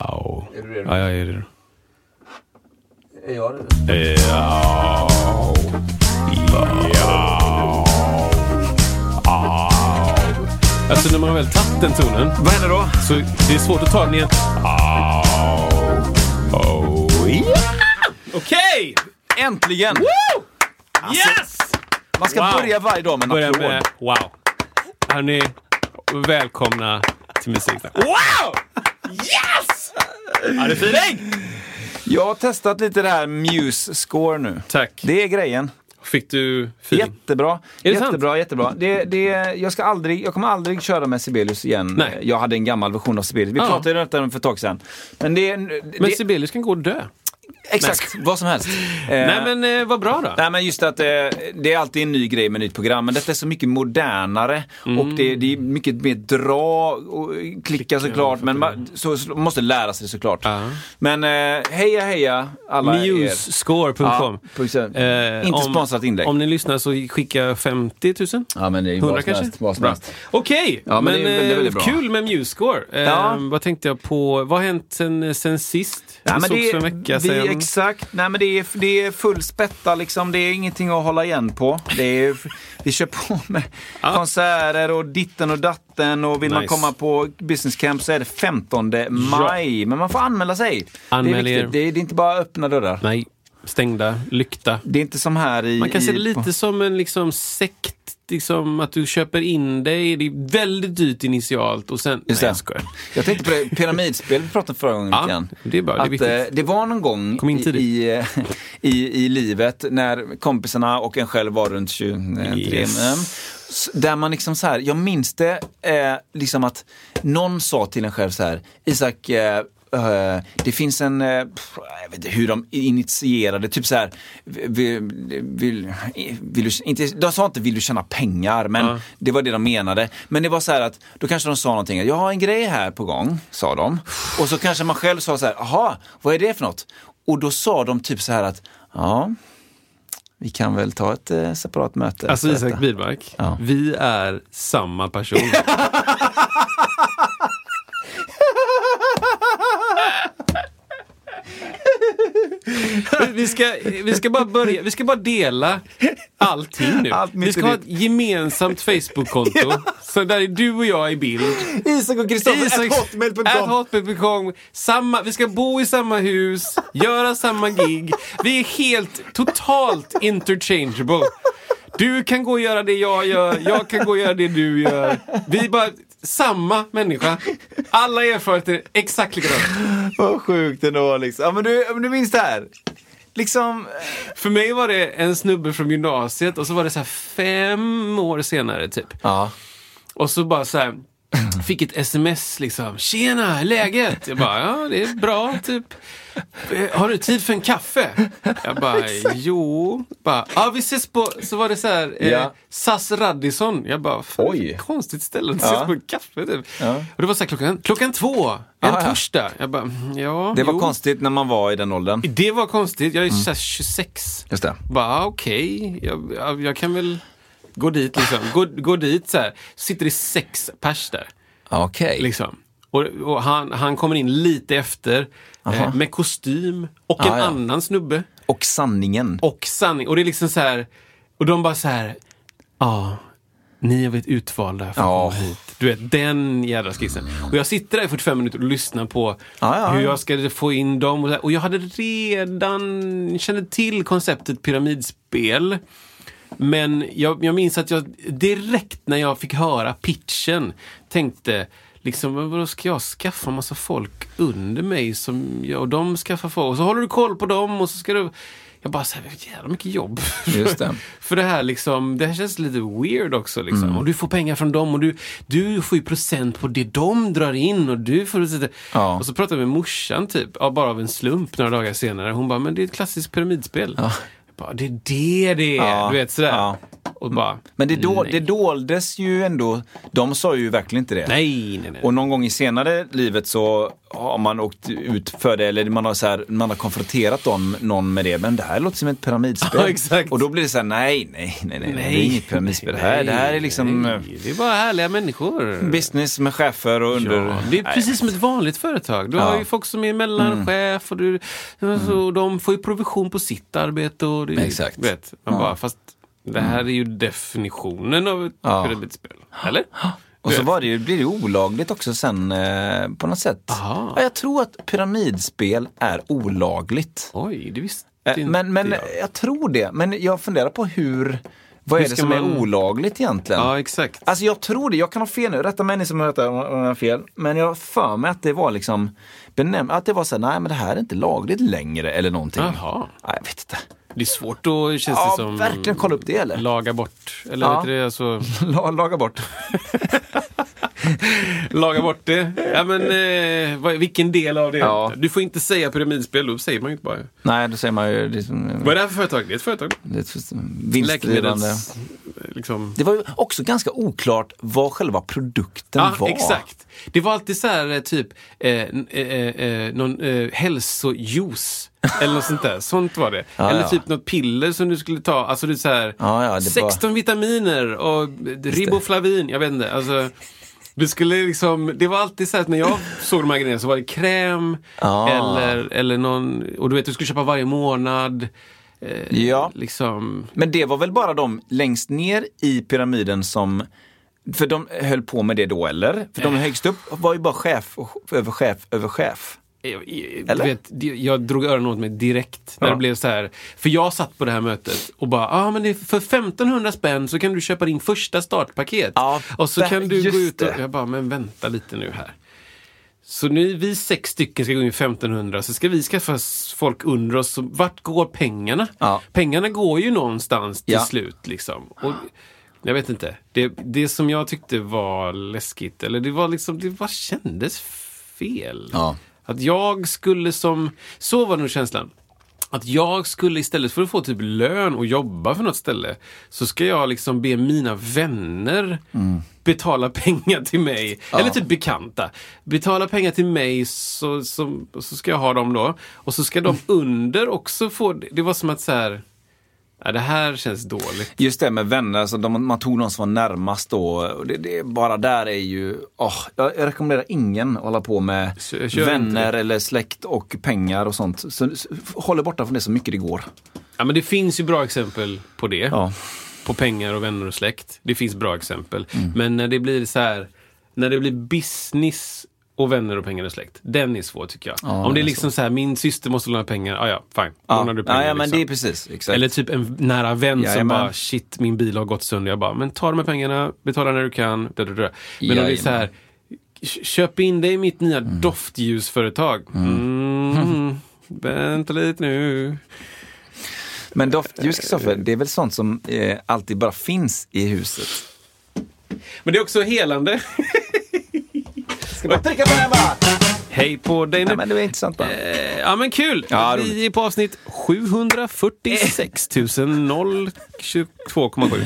Ja, Är du redo? ja jag är redo. Är jag det? Ja. Ja. Ja. Alltså när man har väl tagit den tonen Vad händer då? så det är svårt att ta den igen. Oh, yeah. Okej! Äntligen! Yes! Man ska Wow. börja varje dag med en Börja applåd. med wow. Hörni, välkomna till Musiksnack. Wow! Yes! Ja, det är feeling! Jag har testat lite det här Muse Score nu. Tack. Det är grejen. Fick du feeling? Jättebra. Är det sant? jättebra, jättebra. Det, det, jag, ska aldrig, jag kommer aldrig köra med Sibelius igen. Nej. Jag hade en gammal version av Sibelius. Vi Ja. pratade ju om det för ett tag sedan. Men det, det, Men Sibelius kan gå och dö. Exakt, vad som helst. Eh, Nej men eh, vad bra då. Nej men just att eh, det är alltid en ny grej med nytt program, men detta är så mycket modernare och det, det är mycket mer dra och klicka såklart, men man så, så, måste lära sig såklart. Ja. Men eh, heja heja alla. Musescore.com. Ja. Eh, Inte om- sponsrat inlägg. Om ni lyssnar så skicka 50 000. Ja men det är 100 vad som kanske? Okej, Ja, men men, det är väldigt, eh, väldigt bra. kul med Musescore. Eh, Ja. Vad tänkte jag på? Vad har hänt sen, sen sist? Ja, det men det, en vecka sedan. Exakt, nej men det är, det är full spätta liksom. Det är ingenting att hålla igen på. Det är, vi kör på med konserter och ditten och datten och vill man Nice. komma på business camp så är det 15 maj. Men man får anmäla sig. Anmäl det är viktigt. Det är, det är inte bara öppna dörrar. Nej, stängda, lykta. Det är inte som här i... Man kan se det lite som en liksom sekt, liksom att du köper in dig. Det är väldigt dyrt initialt och sen... Just Nej, jag skojar. Jag tänkte på det pyramidspel vi pratade om förra gången. Ja, grann. det är bra, det är att, eh, det var någon gång i, i, eh, i, i livet när kompisarna och en själv var runt 23 Yes. mm, Där man liksom så här, jag minns det eh, liksom att någon sa till en själv så här, Isak, eh, eh, det finns en, eh, jag vet inte hur de initierade, typ så här, vill, vill, vill du, inte, de sa inte vill du tjäna pengar, men Ja. det var det de menade. Men det var så här att, då kanske de sa någonting, jag har en grej här på gång, sa de. Och så kanske man själv sa så här, jaha, vad är det för något? Och då sa de typ så här att, ja, vi kan väl ta ett eh, separat möte. Alltså Isak detta." Bidmark, Ja. vi är samma person. vi, ska, vi ska bara börja, vi ska bara dela allting nu. Allt vi ska ha ett gemensamt Facebook-konto. Så där är du och jag i bild. Isak och Kristoffer, hotmail.com. Samma, vi ska bo i samma hus, göra samma gig. Vi är helt, totalt interchangeable. Du kan gå och göra det jag gör, jag kan gå och göra det du gör. Vi bara samma människa. Alla erfarenheter är exakt likadana. Vad sjukt ändå liksom. Ja men du, men du minns det här? Liksom, För mig var det en snubbe från gymnasiet och så var det så här fem år senare typ. ja. Och så bara så här, fick ett sms liksom. Tjena, läget? Jag bara, ja det är bra typ. "Eh, Har du tid för en kaffe? Jag bara, jo. Bara, ja vi ses på, så var det så här, eh, Ja. SAS Radisson. Jag bara, Oj. konstigt ställe att ses Ja. på en kaffe typ. Ja. Och det var så här klockan, klockan två, en ja. torsdag. Jag bara, "Mm, ja. Det var jo." konstigt när man var i den åldern. Det var konstigt, jag är här 26. Just det. Bara okej, jag, jag, jag kan väl gå dit liksom. Gå, gå dit så här. Sitter det sex pers där. Okej. Liksom. Och, och han, han kommer in lite efter eh, med kostym och en Ah, ja. annan snubbe. Och sanningen. Och sanning. Och det är liksom så här. Och de bara så här. Ja, ni har blivit utvalda för att Ja. komma hit. Du vet, den jädra skissen. Och jag sitter där i 45 minuter och lyssnar på Ja, ja, hur ja. jag ska få in dem. Och, och jag hade redan, kände till konceptet pyramidspel. Men jag, jag minns att jag direkt när jag fick höra pitchen tänkte Liksom, vadå, ska jag skaffa massa folk under mig som jag, och de skaffar folk? Och så håller du koll på dem och så ska du... Jag bara, så här, jävla mycket jobb. Just det. För det här liksom, det här känns lite weird också liksom. Mm. Och du får pengar från dem och du, du får ju procent på det de drar in och du får... Ja. Och så pratade jag med morsan typ, ja, bara av en slump några dagar senare. Hon bara, men det är ett klassiskt pyramidspel. Bara, det är det det är. Ja. Du vet sådär. Ja. Och bara, Men det, nej. det doldes ju ändå, de sa ju verkligen inte det. Nej, nej, nej. Och någon gång i senare livet så har man åkt ut för det eller man har, så här, man har konfronterat någon, någon med det. Men det här låter som ett pyramidspel. Ja, exakt. Och då blir det så här, nej, nej, nej, nej, det är inget pyramidspel. Det här, det här är liksom eh, nej, Det är bara härliga människor. business med chefer och under... Ja, det är Nej. precis som ett vanligt företag. Du Ja. Mm. har ju folk som är mellanchef och, du, och de får ju provision på sitt arbete. Och det, Exakt. Vet, man bara, fast det här är ju definitionen av ett Ja. pyramidspel. Eller? Och så var det ju, blir det olagligt också sen eh, på något sätt. Ja, jag tror att pyramidspel är olagligt. Oj, det visste Eh, inte Men, men jag. jag tror det. Men jag funderar på hur, vad Hur är det som man- är olagligt egentligen? Ja, exakt. Alltså jag tror det, jag kan ha fel nu, rätta mig ni som har hört det om jag har fel. Men jag för mig att det var liksom benämnt, att det var så här, nej men det här är inte lagligt längre eller någonting. Jaha. Nej, jag vet inte. Det är svårt då känns Ja, det som. verkligen kolla upp det, eller? Laga bort. Eller Ja. det? Alltså, La- Laga bort. laga bort det. Ja, men eh, vad, vilken del av det? Ja. Du får inte säga pyramidspel, då säger man ju inte bara. Nej, då säger man ju liksom, Vad är det här för företag? Det är ett företag. det är ett vinstdrivande. Läkemedels... Liksom. Det var ju också ganska oklart vad själva produkten Ja, var. exakt. Det var alltid så här eh, typ eh, n- eh, eh, någon eh, hälsojuice. Eller något sånt där. Sånt var det. Ja, Eller ja. typ något piller som du skulle ta. Alltså det är så här, Ja, ja, det 16 vitaminer och riboflavin. Jag vet inte. Alltså, du skulle liksom, det var alltid så att när jag såg de här grejerna så var det kräm eller, eller någon, och du vet du skulle köpa varje månad. Eh, Ja. Liksom, Men det var väl bara de längst ner i pyramiden som för de höll på med det då eller? För de högst upp var ju bara chef och- över chef över chef. Jag, du vet, det- jag drog öronen åt mig direkt när Ja. det blev så här. För jag satt på det här mötet och bara, ja ah, men det för 1500 spänn så kan du köpa din första startpaket. Ja, och så kan du gå ut och, det. jag bara, men vänta lite nu här. Så nu vi sex stycken ska gå in i 1500 så ska vi skaffa folk under oss. Så vart går pengarna? Ja. Pengarna går ju någonstans till slut liksom. Och, jag vet inte. Det, det som jag tyckte var läskigt, eller det var liksom, det bara kändes fel. Ja. Att jag skulle som, så var nog känslan. Att jag skulle istället för att få typ lön och jobba för något ställe så ska jag liksom be mina vänner betala pengar till mig. Eller typ bekanta. Betala pengar till mig så, så, så ska jag ha dem då. Och så ska de under också få, det var som att så här, ja, det här känns dåligt. Just det med vänner, alltså de, man tog någon som var närmast då. Det, det, bara där är ju, åh, jag, rekommenderar ingen att hålla på med kör vänner eller släkt och pengar och sånt. Så, så, håll er borta från det så mycket det går. Ja men det finns ju bra exempel på det. Ja. på pengar och vänner och släkt. Det finns bra exempel. Mm. Men när det blir så här, när det blir business och vänner och pengar och släkt. Den är svår tycker jag. Ja, Om det är liksom så här, min syster måste låna pengar. Ja, ja, fine. Ja, Lånar du pengar ja, ja men liksom. det är precis. Exakt. Eller typ en nära vän som bara, shit min bil har gått sönder. Jag bara, men ta de här pengarna, betala när du kan. Da, da, da. Men om det är så här, "K- köp in dig i mitt nya doftljusföretag. Mm. Vänta lite nu. Men doftljus, Kristoffer, det är väl sånt som eh, alltid bara finns i huset? Men det är också helande. Ska trycka på den bara? Hej på dig nu. Nej, men det var intressant va? Eh, Ja men kul! Ja, vi är på avsnitt 746 022,7.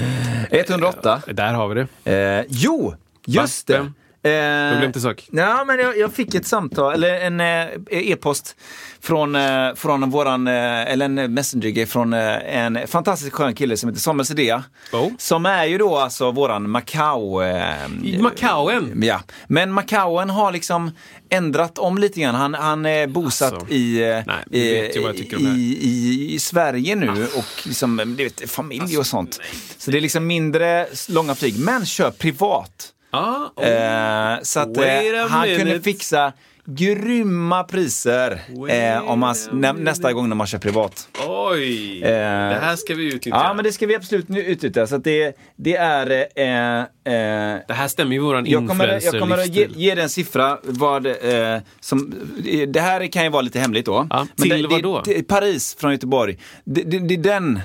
108. Där har vi det. Eh, jo, just Va? det. Eh, har glömt en sak. Ja, men jag, jag fick ett samtal, eller en eh, e-post från, eh, från våran, eh, eller en messenger från eh, en fantastiskt skön kille som heter Samuel Sedea. Oh. Som är ju då alltså våran Macau... Eh, I Macaoen. Ja, men Macaoen har liksom ändrat om lite grann. Han, han är bosatt Alltså. i, eh, Nej, här. i, i, i Sverige nu och liksom, vet, familj Alltså, och sånt. Så det är liksom mindre långa flyg, men kör privat. Ah, oh. Eh, så att eh, han kunde fixa grymma priser eh, om man, nä, nästa gång när man kör privat. Oj! Eh, det här ska vi utnyttja. Ja, men det ska vi absolut nu utnyttja. Så det, det är... Eh, eh, Det här stämmer ju våran jag kommer, jag kommer att ge, ge dig en siffra. Vad, eh, som, eh, det här kan ju vara lite hemligt då. Ja, Men till det, vad då? Det, det, Paris från Göteborg. Det, är den,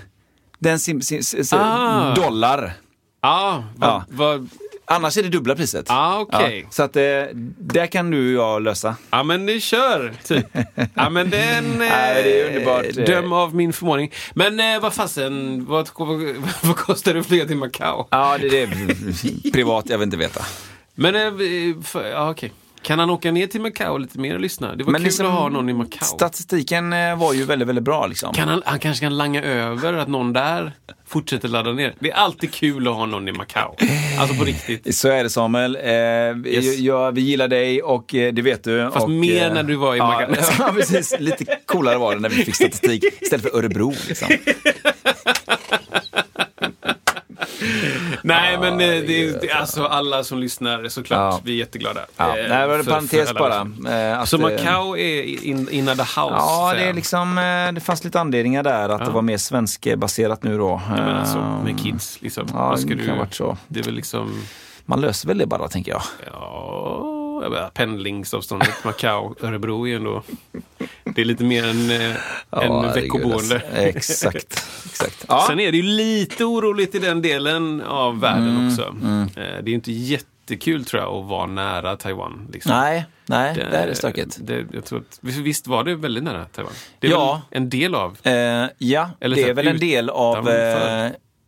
den sim, sim, sim, Ah. dollar. Ja, vad, Ja. vad, Annars är det dubbla priset. Ah, okej. Ja, så att eh, det kan du och jag lösa. Ja men ni kör, typ. Ja men den... Eh, Nej, det är underbart. Döm av min förmåning. Men eh, vad fasen, vad, vad, kostar det att flyga till Macao? Ja, det är det. Privat, jag vill inte veta. Men, eh, för, ja okej. Kan han åka ner till Macao lite mer och lyssna? Det var Men kul liksom, att ha någon i Macao. Statistiken eh, var ju väldigt, väldigt bra liksom. Kan han, han kanske kan langa över att någon där fortsätter ladda ner. Det är alltid kul att ha någon i Macao. Alltså på riktigt. Så är det Samuel. Eh, Yes. ja, vi gillar dig och eh, det vet du. Fast och, mer eh, när du var i Macao. Ja, precis. Lite coolare var det när vi fick statistik istället för Örebro. Liksom. Nej men eh, det, det, alltså alla som lyssnar såklart, Ja. vi är jätteglada. Ja. Eh, Nej, det var en för- parentes bara. Eh, att, Så eh, Macao är in, in the house? Ja, det är liksom, eh, det fanns lite anledningar där att det var mer svenskbaserat nu då. Ja, men alltså, Eh, med kids liksom. Ja, det du, kan ha varit så. Det är väl liksom, Man löser väl det bara, tänker jag. ja, jag pendlingsavståndet Macao, Örebro är ändå, det är lite mer än eh, Ja, en herregud, veckoboende. alltså. Exakt. exakt. Ja. Sen är det ju lite oroligt i den delen av världen Mm, också. Eh, Det är ju inte jättekul tror jag att vara nära Taiwan. Liksom. Nej, nej, det är det stökigt. Det, jag tror att, visst var det väldigt nära Taiwan? Det är Ja. väl en del av? Eh, ja, Eller det är väl en del av... Eh,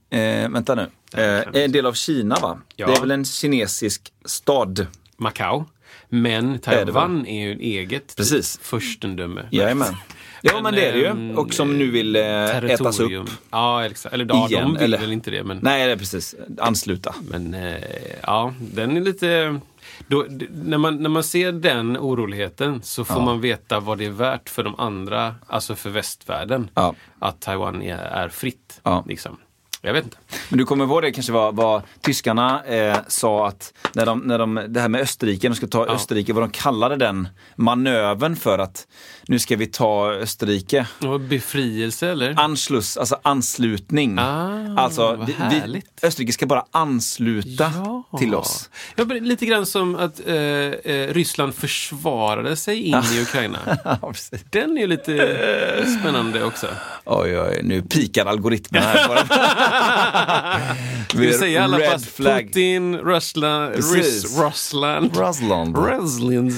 eh, vänta nu. Eh, en del av Kina, va? Ja. Det är väl en kinesisk stad? Macao. Men Taiwan är ju eget Precis. furstendöme. Jajamän. Ja, Men, men det är det ju. Och som nu vill eh, ätas upp. Ja, exakt. Eller ja, Igen, de vill eller? väl inte det. Men, Nej, det är precis. Ansluta. men eh, ja, den är lite... Då, när, man, när man ser den oroligheten så får man veta vad det är värt för de andra, alltså för västvärlden, Ja. att Taiwan är, är fritt. Ja. Liksom. Jag vet inte. Men du kommer ihåg det kanske var vad tyskarna eh, sa att när de, när de, det här med Österrike, de ska ta Ja. Österrike, vad de kallade den manövern för att nu ska vi ta Österrike. Och befrielse eller? Anschluss, alltså anslutning. Ah, alltså, vi, vi. Österrike ska bara ansluta Ja. till oss. Ja, lite grann som att eh, eh, Ryssland försvarade sig in i Ukraina. Den är ju lite spännande också. Oj, oj, nu pikar algoritmerna här. Bara. Vi säger alla Red fast flag. Putin. Rys, Ryssland, Ryssland. Ryssland,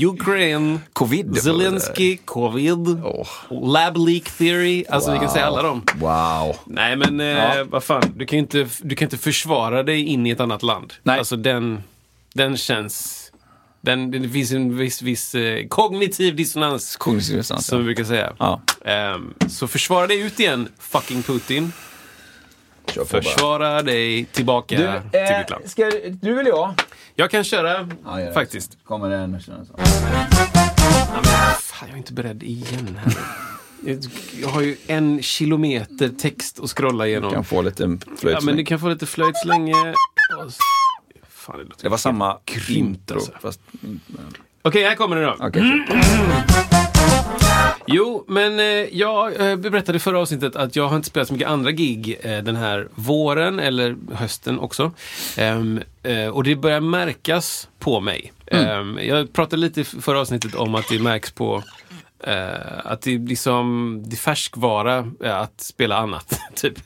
Ukraine, Covid. Zelensky, covid, lab leak theory. Alltså vi kan säga alla dem. Wow. Nej men eh, Ja. vad fan, du kan inte, du kan inte försvara dig in i ett annat land. Nej. Alltså den, den känns... Den, det finns en viss, viss eh, kognitiv dissonans, Kognitiv dissonans, som vi brukar säga. Ja. Ehm, så försvara dig ut igen, fucking Putin. Kör på. Försvara dig tillbaka Du, till eh, ditt land. ska, du eller jag? Jag kan köra, Ja, gör det. faktiskt. Kommer den. Fan, jag är inte beredd igen här. Jag- Jag har ju en kilometer text att scrolla igenom. Kan få lite. Ja, men du kan få lite flöjt så länge. Och Fan, det, Det var samma grymt intro. alltså. Okej, här kommer det då. okej, Jo, men eh, jag eh, berättade i förra avsnittet att jag har inte spelat så mycket andra gig eh, den här våren eller hösten också. Ehm, eh, och det börjar märkas på mig. Ehm, jag pratade lite i förra avsnittet om att det märks på eh, att det, liksom, det är färskvara eh, att spela annat. typ.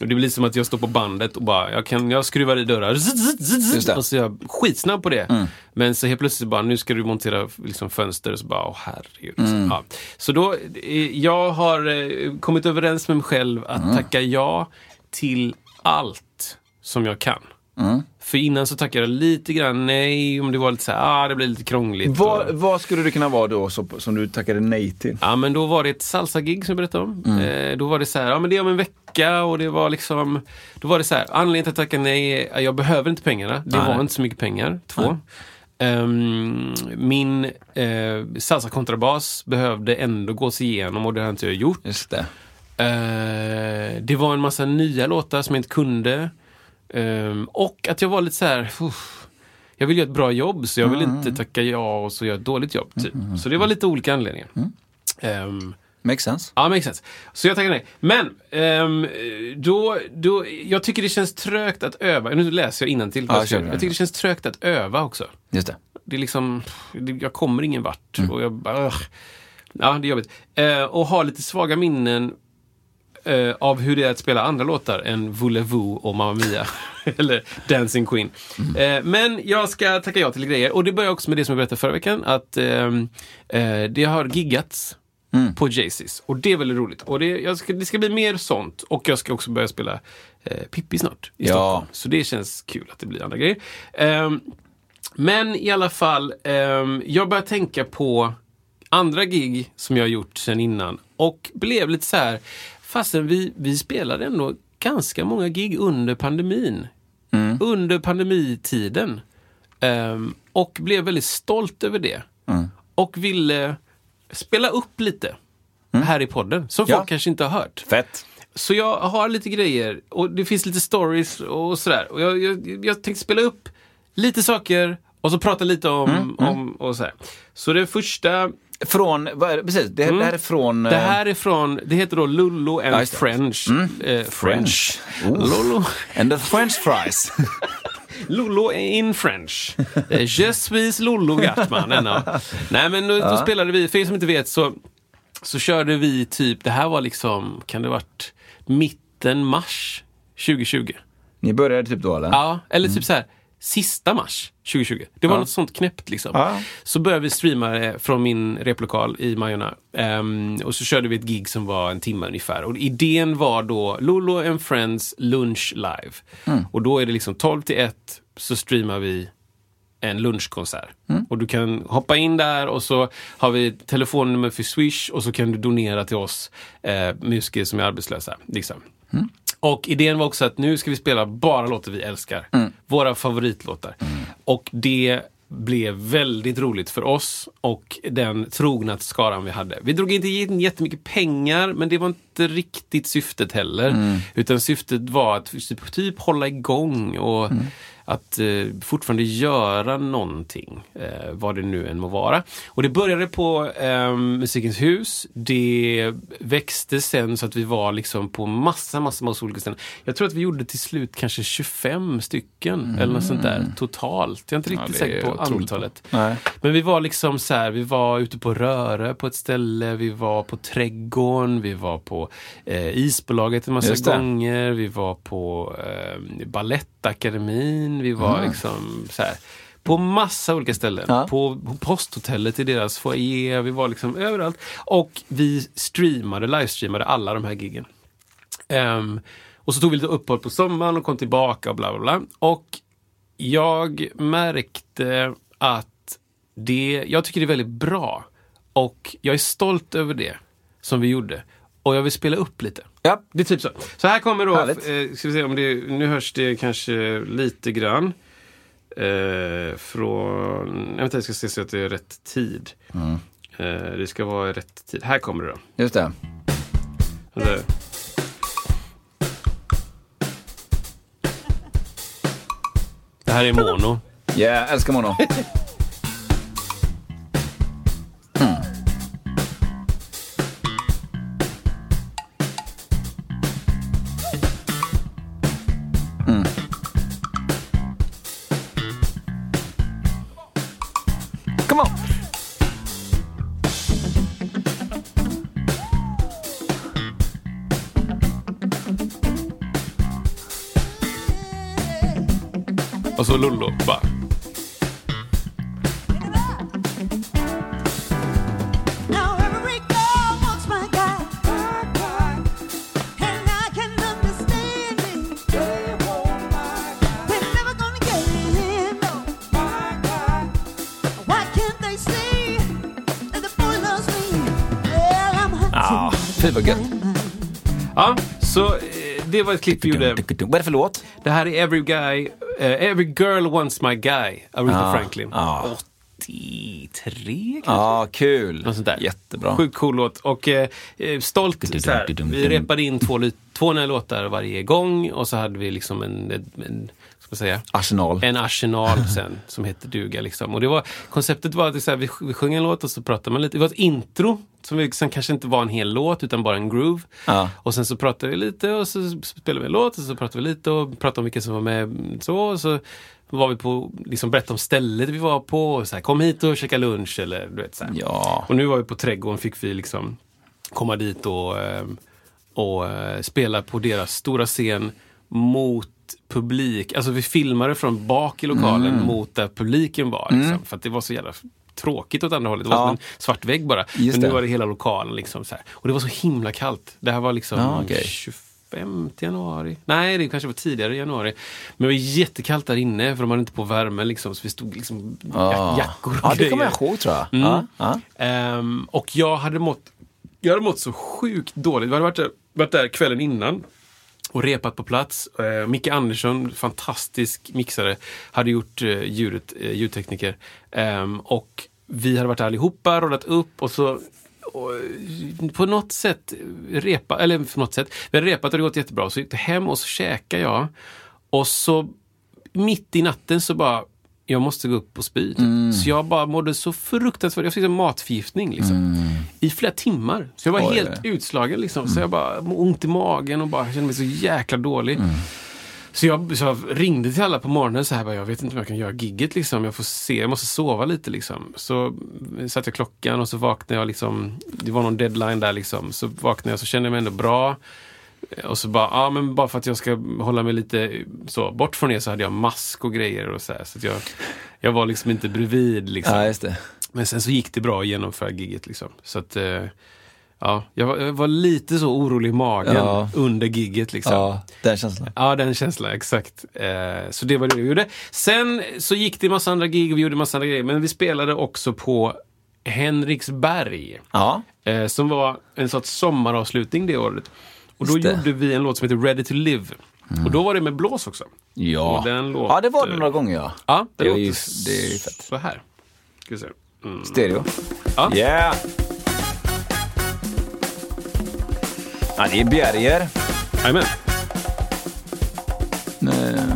Och det blir som att jag står på bandet och bara, jag, kan, jag skruvar i dörrar. Det. Och så är jag skitsnabb på det. Men så helt plötsligt bara, nu ska du montera liksom, fönster och så bara, åh herregud. Så, ja. så då, eh, jag har eh, kommit överens med mig själv att tacka ja till allt som jag kan. För innan så tackade jag lite grann nej, om det var lite så här, ah, det blir lite krångligt. Vad, och, vad skulle det kunna vara då så, som du tackade nej till? Ja men då var det ett salsa-gig som jag berättade om. Eh, då var det så här, ja men det är om en vecka och det var liksom Då var det så här, anledningen till att tacka nej, jag behöver inte pengarna. Det Nej. var inte så mycket pengar. Två. Ehm, min eh, salsa-kontrabas behövde ändå gås igenom och det har inte jag gjort. Just det. Eh, det var en massa nya låtar som jag inte kunde. Ehm, och att jag var lite så här, uff, jag vill göra ett bra jobb så jag vill inte tacka ja och så göra ett dåligt jobb. Typ. Så det var lite olika anledningar. Ehm, Makes sense. Ja, makes sense. Så jag tackar nej. Men, ehm, då, då, jag tycker det känns trögt att öva. Nu läser jag innantill. Ja, jag, jag tycker det känns trögt att öva också. Just det. Det är liksom, jag kommer ingen vart. Mm. Och jag bara, ugh. Ja, det är jobbigt. Eh, och ha lite svaga minnen eh, av hur det är att spela andra låtar än Voulez-Vous och Mamma Mia. Eller Dancing Queen. Mm. Eh, men jag ska tacka ja till grejer. Och det börjar också med det som jag berättade förra veckan. Att ehm, eh, det har giggats Mm. på Jaycees. Och det är väldigt roligt. Och det, ska, det ska bli mer sånt. Och jag ska också börja spela eh, Pippi snart i Ja. Stockholm. Så det känns kul att det blir andra grejer. Ehm, men i alla fall, ehm, jag börjar tänka på andra gig som jag har gjort sen innan. Och blev lite så här, fastän vi, vi spelade ändå ganska många gig under pandemin. Under pandemitiden. Ehm, och blev väldigt stolt över det. Och ville spela upp lite här i podden, som Ja. folk kanske inte har hört. Fett. Så jag har lite grejer och det finns lite stories och sådär. Och jag, jag, jag tänkte spela upp lite saker och så prata lite om, Mm, om och sådär. Så det första, Från, är det? Precis, det, här är från... det här är från, det heter då Lullo and. French. Eh, French. Oh. Lullo, And the french fries. Lullo in French. Eh, Je suis Lullo Gartman. Nej men då, då spelade vi, för er som inte vet så, så körde vi typ, det här var liksom, kan det varit mitten mars 2020? Ni började typ då eller? Ja, eller typ så här sista mars 2020. Det var Ja. något sånt knäppt liksom. Ja. Så började vi streama eh, från min replokal i Majorna. Ehm, och så körde vi ett gig som var en timme ungefär. Och idén var då Lolo and Friends lunch live. Mm. Och då är det liksom 12 till 1 så streamar vi en lunchkonsert. Mm. Och du kan hoppa in där och så har vi telefonnummer för Swish och så kan du donera till oss eh, musiker som är arbetslösa. Liksom. Mm. Och idén var också att nu ska vi spela bara låtar vi älskar. Mm. Våra favoritlåtar. Och det blev väldigt roligt för oss och den trogna skaran vi hade. Vi drog inte in jättemycket pengar, men det var inte riktigt syftet heller. Mm. Utan syftet var att typ, typ hålla igång och Mm. Att eh, fortfarande göra någonting, eh, vad det nu än må vara. Och det började på eh, Musikens hus. Det växte sen så att vi var liksom på massa, massa, massa olika ställen. Jag tror att vi gjorde till slut kanske 25 stycken eller något sånt där totalt. Jag är inte Mm. Ja, riktigt är säker på antalet. Nej. Men vi var liksom så här, vi var ute på Röre på ett ställe, vi var på Trädgården, vi var på eh, Isbolaget en massa gånger, vi var på eh, Balettakademin, vi var liksom så här på massa olika ställen. Ja. På, på posthotellet i deras foyer, vi var liksom överallt. Och vi streamade, livestreamade alla de här giggen. Ehm, och så tog vi lite uppehåll på sommaren och kom tillbaka och bla bla bla. Och jag märkte att det, jag tycker det är väldigt bra. Och jag är stolt över det som vi gjorde. Och jag vill spela upp lite. Ja. Det är typ så. Så här kommer då, eh, ska vi se om det, nu hörs det kanske lite grann. Eh, från, jag, inte, jag ska se så att det är rätt tid. Mm. Eh, det ska vara rätt tid. Här kommer det då. Just det. Alltså. Det här är mono. Yeah, älskar mono. var ett klipp vi gjorde. Vad är det för låt? Det här är Every Guy, eh, Every Girl Wants My Guy, Aretha Ja, Franklin. ja. 83 kanske? Ja, kul. Något sånt där. Jättebra. Sjukt cool låt. Och eh, eh, stolt så här, Vi repade in två, två nya låtar varje gång och så hade vi liksom en, en, en ska man säga, Arsenal. en arsenal sen som heter duga. Liksom. Och det var, konceptet var att det så här, vi, vi sjöng en låt och så pratade man lite. Det var ett intro som liksom kanske inte var en hel låt utan bara en groove. Ja. Och sen så pratade vi lite och så spelade vi en låt och så pratade vi lite och pratade om vilka som var med. Så, och så var vi på, liksom berättade om stället vi var på. Och så här, kom hit och käka lunch eller du vet så här. Ja. Och nu var vi på Trädgården fick vi liksom komma dit och, eh, och eh, spela på deras stora scen mot publik. Alltså vi filmade från bak i lokalen Mm. mot där publiken var. Liksom, För att det var så jävla tråkigt åt andra hållet. Det var Ja. som en svart vägg bara. Just Men nu det. var det hela lokalen. Liksom, så här. Och det var så himla kallt. Det här var liksom Ja, okej. 25 januari. Nej, det kanske var tidigare i januari. Men det var jättekallt där inne för de hade inte på värme. Liksom, så vi stod liksom Ja. jackor och Ja, det kommer jag ihåg tror jag. Mm. Ja. Ehm, och jag hade mått jag hade mått så sjukt dåligt. Vi hade varit där, varit där kvällen innan och repat på plats. Eh, Micke Andersson, fantastisk mixare, hade gjort eh, ljudet, eh, ljudtekniker. Eh, och vi hade varit där allihopa, rollat upp och så och, på något sätt eh, repa, eller på något sätt, vi hade repat och det gått jättebra. Så gick jag hem och så käkade jag. Och så mitt i natten så bara, jag måste gå upp och spy. Typ. Så jag bara mådde så fruktansvärt, jag fick en matförgiftning liksom. I flera timmar. Så jag var Oj. helt utslagen liksom. Så jag bara ont i magen och bara kände mig så jäkla dålig. Så jag, så jag ringde till alla på morgonen så här, bara, jag vet inte om jag kan göra gigget liksom. Jag får se, jag måste sova lite liksom. Så satte jag klockan och så vaknade jag liksom, det var någon deadline där liksom. Så vaknade jag så kände jag mig ändå bra. Och så bara, ja men bara för att jag ska hålla mig lite så bort från er så hade jag mask och grejer och så här. Så jag, jag var liksom inte bredvid liksom. ja, just det. Men sen så gick det bra att genomföra giget liksom. Så att, eh, ja, jag var, jag var lite så orolig i magen Ja. under giget liksom. Ja, den känslan. Ja, den känslan, exakt. Eh, så det var det vi gjorde. Sen så gick det massa andra gig och vi gjorde massa andra grejer. Men vi spelade också på Henriksberg. Ja, Eh, som var en sorts sommaravslutning det året. Och då. Mm. gjorde vi en låt som heter Ready to Live. Och då var det med blås också. ja. Och den låter- ja, det var det några gånger ja. Ja, det, Det låter ju- det är fett. så här. Ska vi se. Mm. Stereo. Ja. Yeah! Ja, det är Bjerger. Jajamän. Eh,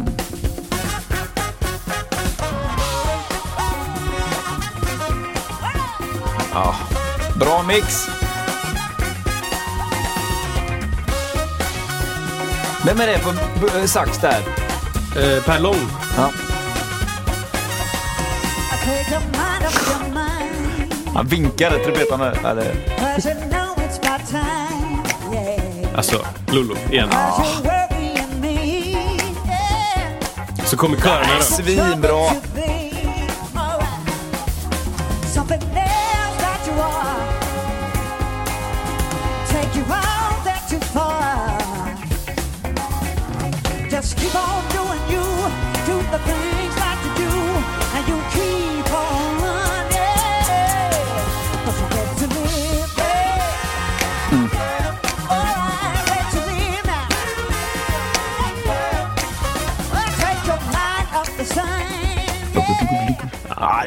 Ja, bra mix. Vem är det på b- sax där? Eh, per Lång. Ja. Han vinkade trumpetarna. Alltså, Lollo igen. Så kommer körerna då. Svinbra.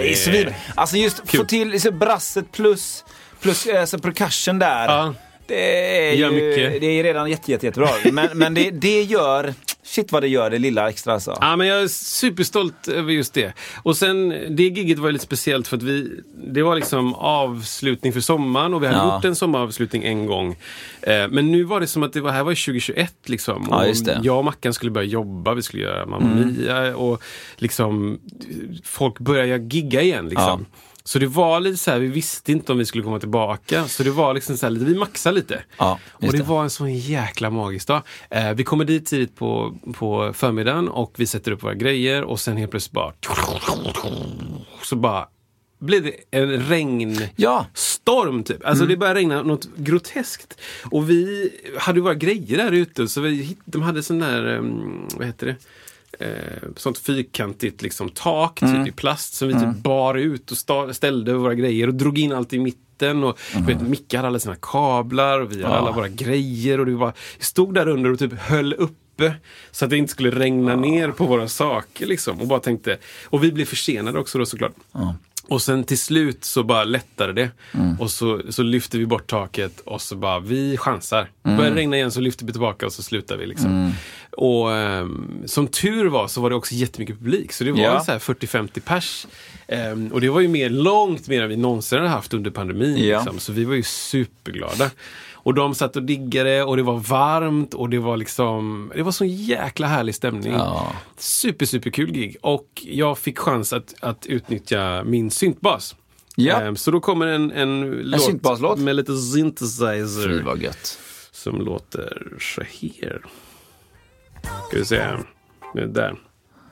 Det är svin. Alltså just få till så brasset plus, plus alltså percussion där. Ja. Det är, Gör ju, mycket. det är redan jätte, jätte, jättebra. Men, men det, det gör, shit vad det gör det lilla extra alltså. Ja, men jag är superstolt över just det. Och sen, det giget var ju lite speciellt för att vi, det var liksom avslutning för sommaren och vi hade Ja. gjort en sommaravslutning en gång. Eh, men nu var det som att det var, här var 2021 liksom. Ja, och. Jag och Mackan skulle börja jobba, vi skulle göra Mamma Mia och liksom folk började gigga igen liksom. Så det var lite så här, vi visste inte om vi skulle komma tillbaka. Så det var liksom så här, lite, vi maxade lite. Ja, och det det. var en sån jäkla magisk dag. Eh, vi kommer dit tidigt på, på förmiddagen och vi sätter upp våra grejer och sen helt plötsligt bara... Så bara blev det en regn Ja. typ. Alltså det började regna något groteskt. Och vi hade ju våra grejer där ute så vi, de hade sån där, um, vad heter det? Eh, sånt fyrkantigt liksom, tak typ, i plast som vi typ bar ut och ställde våra grejer och drog in allt i mitten. Och, du vet, Micke hade alla sina kablar och vi hade alla våra grejer. Och det var, vi stod där under och typ höll uppe så att det inte skulle regna ner på våra saker. Liksom, och bara tänkte, och vi blev försenade också då såklart. Och sen till slut så bara lättade det. Mm. Och så, så lyfte vi bort taket och så bara, vi chansar. Mm. Började det regna igen så lyfte vi tillbaka och så slutade vi. Liksom. Och ehm, som tur var så var det också jättemycket publik. Så det var Ja. så här 40-50 pers. Ehm, och det var ju mer, långt mer än vi någonsin hade haft under pandemin. Ja. Liksom. Så vi var ju superglada. Och de satt och diggade och det var varmt och det var liksom, det var så jäkla härlig stämning. Ja. Super, super kul gig. Och jag fick chans att, att utnyttja min syntbas. Ja. Ehm, så då kommer en, en, låt syntbaslåt? med lite synthesizer Fy vad gött. som låter så här. Ska vi se. Nu där.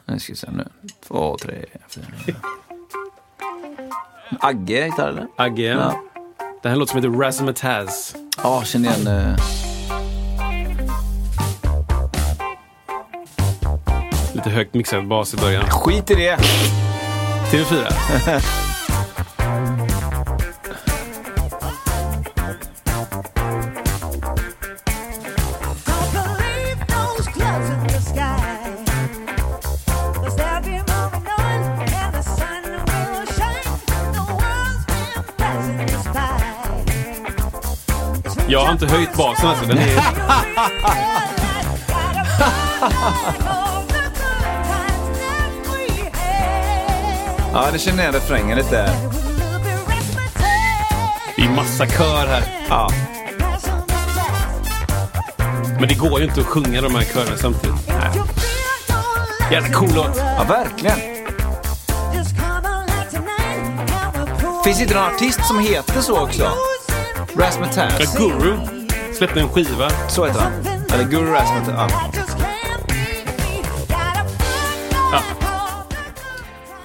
Nu ska vi se nu. Två, tre, fyra. Agge gitarr eller? Agge. Ja. Det här låter som heter Razzmatazz. Ja, känner igen. eh, Lite högt mixad bas i början. Skit i det. TV4. har inte höjt basen alltså. Den är... Ja, det känner igen refrängen lite. Det är massa kör här. Ja. Men det går ju inte att sjunga de här körerna samtidigt. Nej. Jävla cool låt. ja, verkligen. Finns inte någon artist som heter så också? Razzmatazz. Ja, Guru släppte en skiva. Så heter han. Eller Guru Razzmatazz. Ja.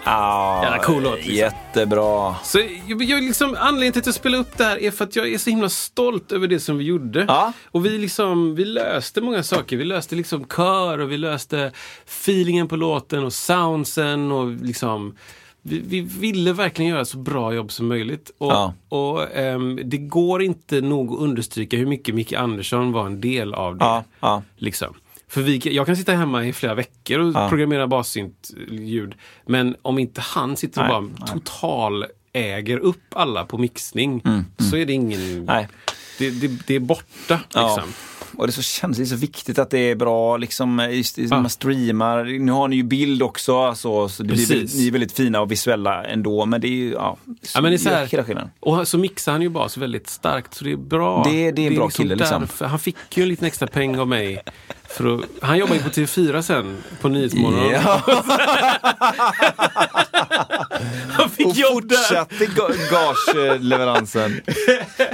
Ja, Jävla cool låt, liksom. Jättebra. Så jag, jag liksom, anledningen till att jag spelar upp det här är för att jag är så himla stolt över det som vi gjorde. Ja. Och vi, liksom, vi löste många saker. Vi löste liksom kör och vi löste feelingen på låten och soundsen och liksom vi, vi ville verkligen göra så bra jobb som möjligt. Och, Ja. och ehm, det går inte nog att understryka hur mycket Micke Andersson var en del av det. Ja, ja. Liksom. För vi, jag kan sitta hemma i flera veckor och programmera bassynt-ljud. Men om inte han sitter och Nej, bara nej. total äger upp alla på mixning så är det ingen... Det, det, det är borta. Liksom. Och det är så känns det är så viktigt att det är bra, liksom, just, Ja. man streamar. Nu har ni ju bild också, alltså, så det blir ni är väldigt fina och visuella ändå. Men det är ju, ja, Ja, men det är så här, hela skillnaden. och så mixar han ju bas väldigt starkt så det är bra. Det- det är en bra kille, liksom. därför- Han fick ju en liten extra peng av mig. För att, han jobbar ju på TV4 sen, på Nyhetsmorgon. Ja. Han fick Och jobb där. fortsatte ga- gageleveransen.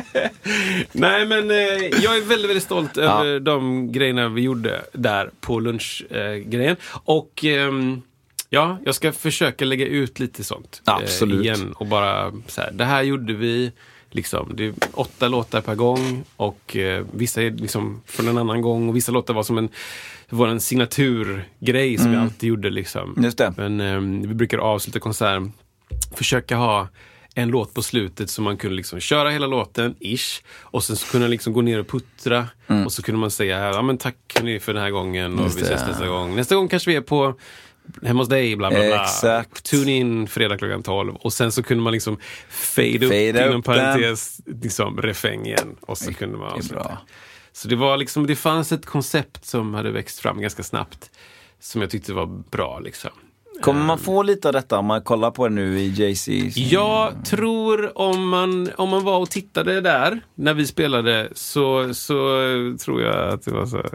Nej men eh, jag är väldigt, väldigt stolt över de grejerna vi gjorde där på lunchgrejen. och ehm, ja, jag ska försöka lägga ut lite sånt. eh, Absolut. igen och bara så här, det här gjorde vi. Liksom, det är åtta låtar per gång och eh, vissa är liksom från en annan gång och vissa låtar var som en vår signaturgrej som vi alltid gjorde. Liksom. Mm. Men ehm, vi brukar avsluta konserten, försöka ha en låt på slutet så man kunde liksom köra hela låten, ish. Och sen så kunde man liksom gå ner och puttra. Och så kunde man säga, ja men tack för den här gången och Mm. Just vi ses nästa gång. Nästa gång kanske vi är på hemma hos dig, bla bla bla. Exakt. Tune in fredag klockan 12. Och sen så kunde man liksom fade, upp Fade inom upp parentes, liksom refräng igen. Och så kunde man avsluta. Så det var liksom, det fanns ett koncept som hade växt fram ganska snabbt. Som jag tyckte var bra liksom. Kommer man få lite av detta om man kollar på det nu i JC? Jag tror om man, om man var och tittade där när vi spelade så, så tror jag att det var så.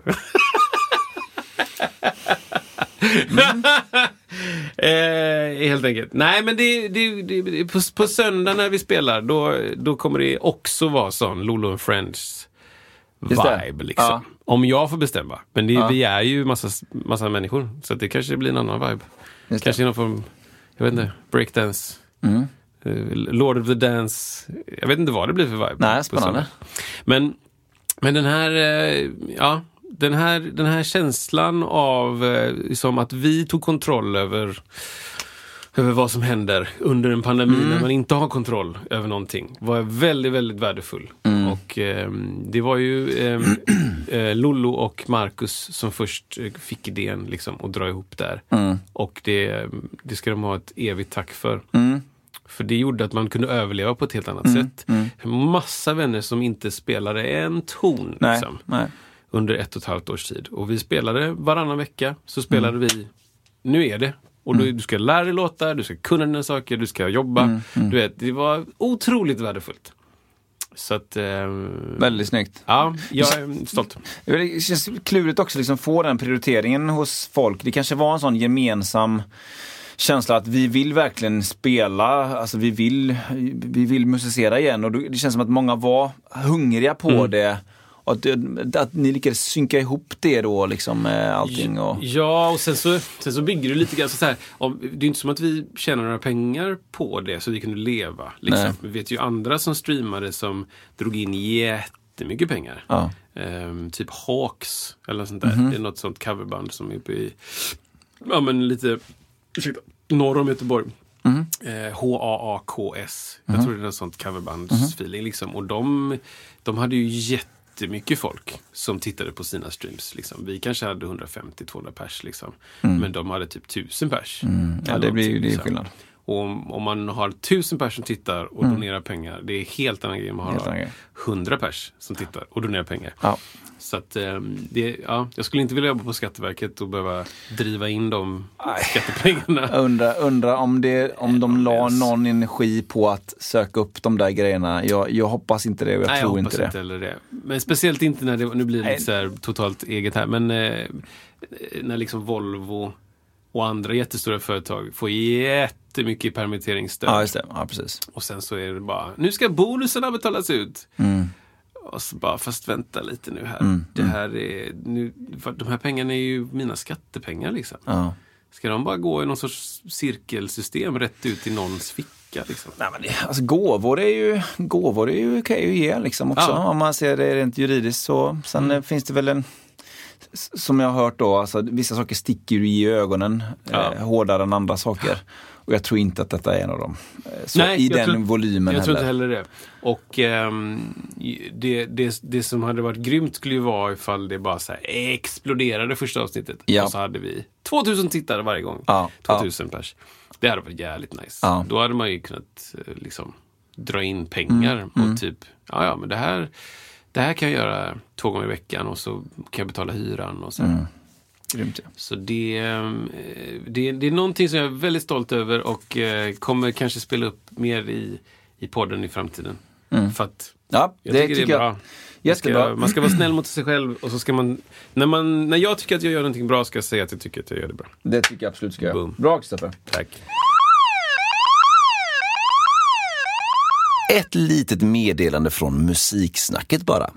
eh, helt enkelt. Nej men det, det, det, det på, på söndag när vi spelar då, då kommer det också vara sån Lolo and Friends det. vibe. Liksom. Ja. Om jag får bestämma. Men det, Ja. vi är ju massa, massa människor. Så det kanske blir en annan vibe. Just kanske någon form, jag vet inte, breakdance. Mm. Eh, Lord of the Dance. Jag vet inte vad det blir för vibe. Nej, spännande. Men, men den här, eh, ja, den här, den här känslan av eh, som att vi tog kontroll över över vad som händer under en pandemi Mm. när man inte har kontroll över någonting var väldigt, väldigt värdefull. Mm. Och ehm, det var ju ehm, eh, Lollo och Marcus som först eh, fick idén liksom, att dra ihop där. Mm. Och det, det ska de ha ett evigt tack för. Mm. För det gjorde att man kunde överleva på ett helt annat Mm, sätt. Massa vänner som inte spelade en ton. Nej, Liksom, nej. Under ett och ett halvt års tid. Och vi spelade varannan vecka. Så spelade Mm. vi, nu är det. Och då, du ska lära dig låtar, du ska kunna dina saker, du ska jobba. Mm, Du vet, det var otroligt värdefullt. Så att... Eh, Väldigt snyggt. ja, jag är stolt. Det känns klurigt också liksom få den prioriteringen hos folk. Det kanske var en sån gemensam känsla att vi vill verkligen spela, alltså vi vill, vi vill musicera igen och det känns som att många var hungriga på Mm. det. Att, att ni lyckades synka ihop det då liksom med allting. Och, Ja, och sen så, sen så bygger det lite grann så här. Det är inte som att vi tjänar några pengar på det så vi kunde leva. Liksom. Vi vet ju andra som streamade som drog in jättemycket pengar. Ja. Ehm, typ Hawks eller sånt där. Mhm. Det är något sånt coverband som är uppe i, ja men lite, ursäkta, norr om Göteborg. Mhm. Eh, H-A-A-K-S. Jag tror det är något sånt coverbandsfeeling liksom. Och de, de hade ju jättemycket folk som tittade på sina streams. Liksom. Vi kanske hade 150-200 pers liksom. Men de hade typ 1000 pers. Mm. Ja, det blir ju det är skillnad. Och om, om man har tusen pers som tittar och donerar pengar, det är helt annan grej än man har hundra pers som tittar och donerar pengar. Ja. Så att, ehm, det, ja, jag skulle inte vilja jobba på Skatteverket och behöva driva in de skattepengarna. Jag undrar, undrar om, det, om de la någon energi på att söka upp de där grejerna. Jag, jag hoppas inte det och jag Nej, jag tror hoppas inte det. inte heller det. Men speciellt inte när det, nu blir det lite så här totalt eget här, men eh, när liksom Volvo och andra jättestora företag får jättemycket permitteringsstöd. Ja, just det. Ja, precis. Och sen så är det bara, nu ska bonusarna betalas ut. Mm. Och så bara, fast vänta lite nu här. Det här är, nu, de här pengarna är ju mina skattepengar liksom. Ja. Ska de bara gå i någon sorts cirkelsystem rätt ut i någons ficka liksom? Nej, men det, alltså, gåvor är ju, gåvor är ju okej att ge liksom också. Ja. Om man ser det rent juridiskt så. Sen eh, finns det väl en, som jag har hört då, alltså, vissa saker sticker ju i ögonen Ja. eh, hårdare än andra saker. Och jag tror inte att detta är en av dem. Eh, Så I jag den tror- volymen Jag tror heller. inte heller det. Och ehm, det, det, det som hade varit grymt skulle ju vara ifall det bara så exploderade första avsnittet. Ja. Och så hade vi 2000 tittare varje gång. Ja, 2000 pers. Det hade varit jävligt nice. Ja. Då hade man ju kunnat eh, liksom dra in pengar Mm, och typ, ja ja men det här, det här kan jag göra två gånger i veckan och så kan jag betala hyran och så. Mm. Grymt, ja. Så det, eh, det, det är någonting som jag är väldigt stolt över och eh, kommer kanske spela upp mer i, i podden i framtiden. För att Ja, jag det tycker, tycker det är bra. Man ska, man ska vara snäll mot sig själv och så ska man när, man... när jag tycker att jag gör någonting bra ska jag säga att jag tycker att jag gör det bra. Det tycker jag absolut ska jag. Boom. Bra Kristoffer. Tack. Ett litet meddelande från Musiksnacket bara.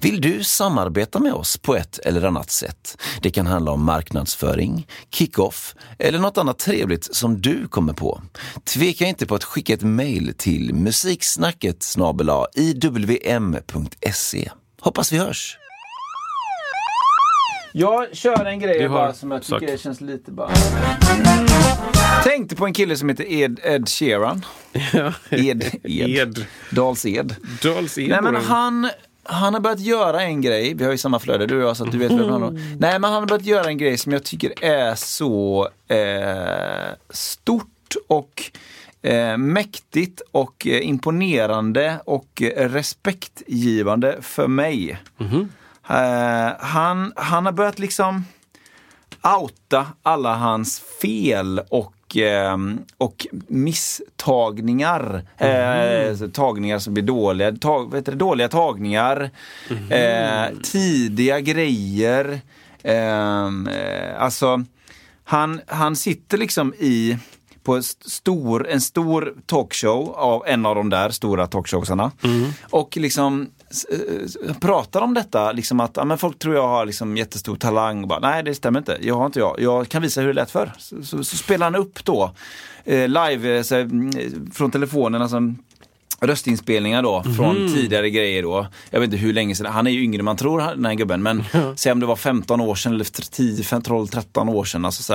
Vill du samarbeta med oss på ett eller annat sätt? Det kan handla om marknadsföring, kick-off eller något annat trevligt som du kommer på. Tveka inte på att skicka ett mejl till musiksnacket iwm.se. Hoppas vi hörs! Jag kör en grej bara som jag tycker sak. känns lite bara... Tänkte på en kille som heter Ed, Ed Sheeran. Ed, Ed. Ed. Dals Ed. Dals Ed. Nej men han, han har börjat göra en grej, vi har ju samma flöde du och jag så att du vet vem han har. Nej men han har börjat göra en grej som jag tycker är så eh, stort och eh, mäktigt och eh, imponerande och respektgivande för mig. Eh, han, han har börjat liksom outa alla hans fel och, och misstagningar. Eh, så tagningar som blir dåliga, tag, heter det, dåliga tagningar, eh, tidiga grejer. Ehm, eh, alltså, han, han sitter liksom i på en st- stor, en stor talkshow av en av de där stora talkshowsarna. Och liksom eh, pratar om detta, liksom att ja, men folk tror jag har liksom jättestor talang. Bara, Nej, det stämmer inte. Jag har inte jag. Jag kan visa hur det lät för. Så, så, så spelar han upp då eh, live eh, så, mm, från telefonen. Alltså, röstinspelningar då från tidigare grejer då. Jag vet inte hur länge sedan, han är ju yngre än man tror den här gubben. Men säg om det var 15 år sedan eller 10, 12, 13 år sedan. Alltså så.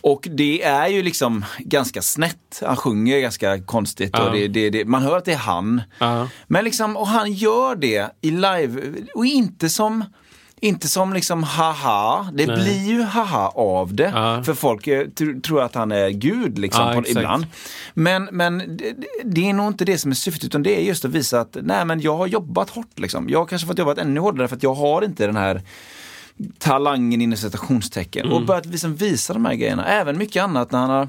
Och det är ju liksom ganska snett. Han sjunger ganska konstigt Ja. och det, det, det, man hör att det är han. Ja. Men liksom, och han gör det i live och inte som inte som liksom haha, det Nej. blir ju haha av det. Ja. För folk eh, tr- tror att han är gud liksom Ja, på, ibland. Men, men det, det är nog inte det som är syftet utan det är just att visa att nej men jag har jobbat hårt liksom. Jag har kanske fått jobba ännu hårdare för att jag har inte den här talangen inom citationstecken Mm. och börjat liksom visa de här grejerna. Även mycket annat när han har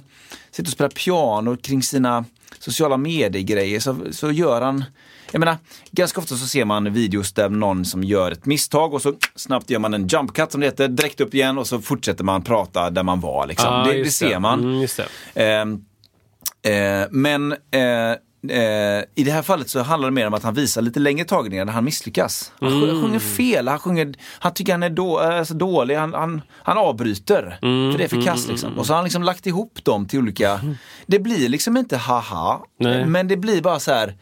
suttit och spelat piano kring sina sociala medier-grejer så, så gör han jag menar, ganska ofta så ser man videos där någon som gör ett misstag och så snabbt gör man en jump cut som det heter, direkt upp igen och så fortsätter man prata där man var. Liksom. Ja, det, det ser man. Mm, just det. Ehm, eh, men eh, eh, i det här fallet så handlar det mer om att han visar lite längre tagningar där han misslyckas. Han Mm. sj- sjunger fel, han, sjunger, han tycker han är då, alltså dålig, han, han, han avbryter. Mm, För det är för kass liksom. Och så har han liksom lagt ihop dem till olika, det blir liksom inte haha, Nej. men det blir bara så här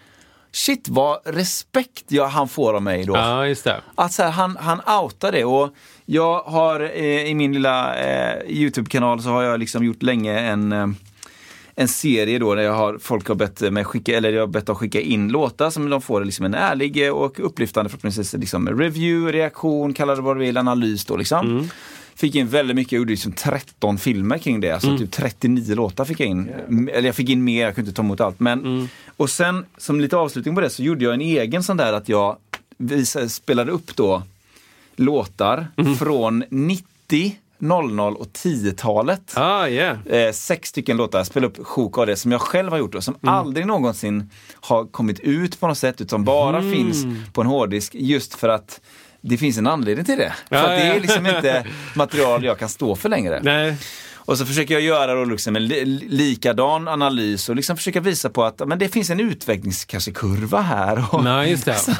Shit vad respekt jag, han får av mig då. Ja, just det. Att så här, han, han outar det och jag har eh, i min lilla eh, YouTube-kanal så har jag liksom gjort länge en eh, en serie då där jag har, folk har bett mig skicka, eller jag har bett dem skicka in låtar som de får liksom en ärlig och upplyftande förhoppningsvis liksom review, reaktion, kalla det vad du vill, analys då liksom. Fick in väldigt mycket, jag gjorde liksom 13 filmer kring det, alltså typ 39 låtar fick jag in. M- Eller jag fick in mer, jag kunde inte ta emot allt. Men, Och sen som lite avslutning på det så gjorde jag en egen sån där att jag visade, spelade upp då låtar från 90, 00 och 10-talet. Ah, yeah. Eh, sex stycken låtar, spela upp sjok av det som jag själv har gjort och som Mm. aldrig någonsin har kommit ut på något sätt utan bara Mm. finns på en hårddisk just för att det finns en anledning till det. Ja, för att det ja. är liksom inte material jag kan stå för längre. Nej. Och så försöker jag göra då liksom en li likadan analys och liksom försöka visa på att men det finns en utvecklingskurva här. Och, Nej, just det.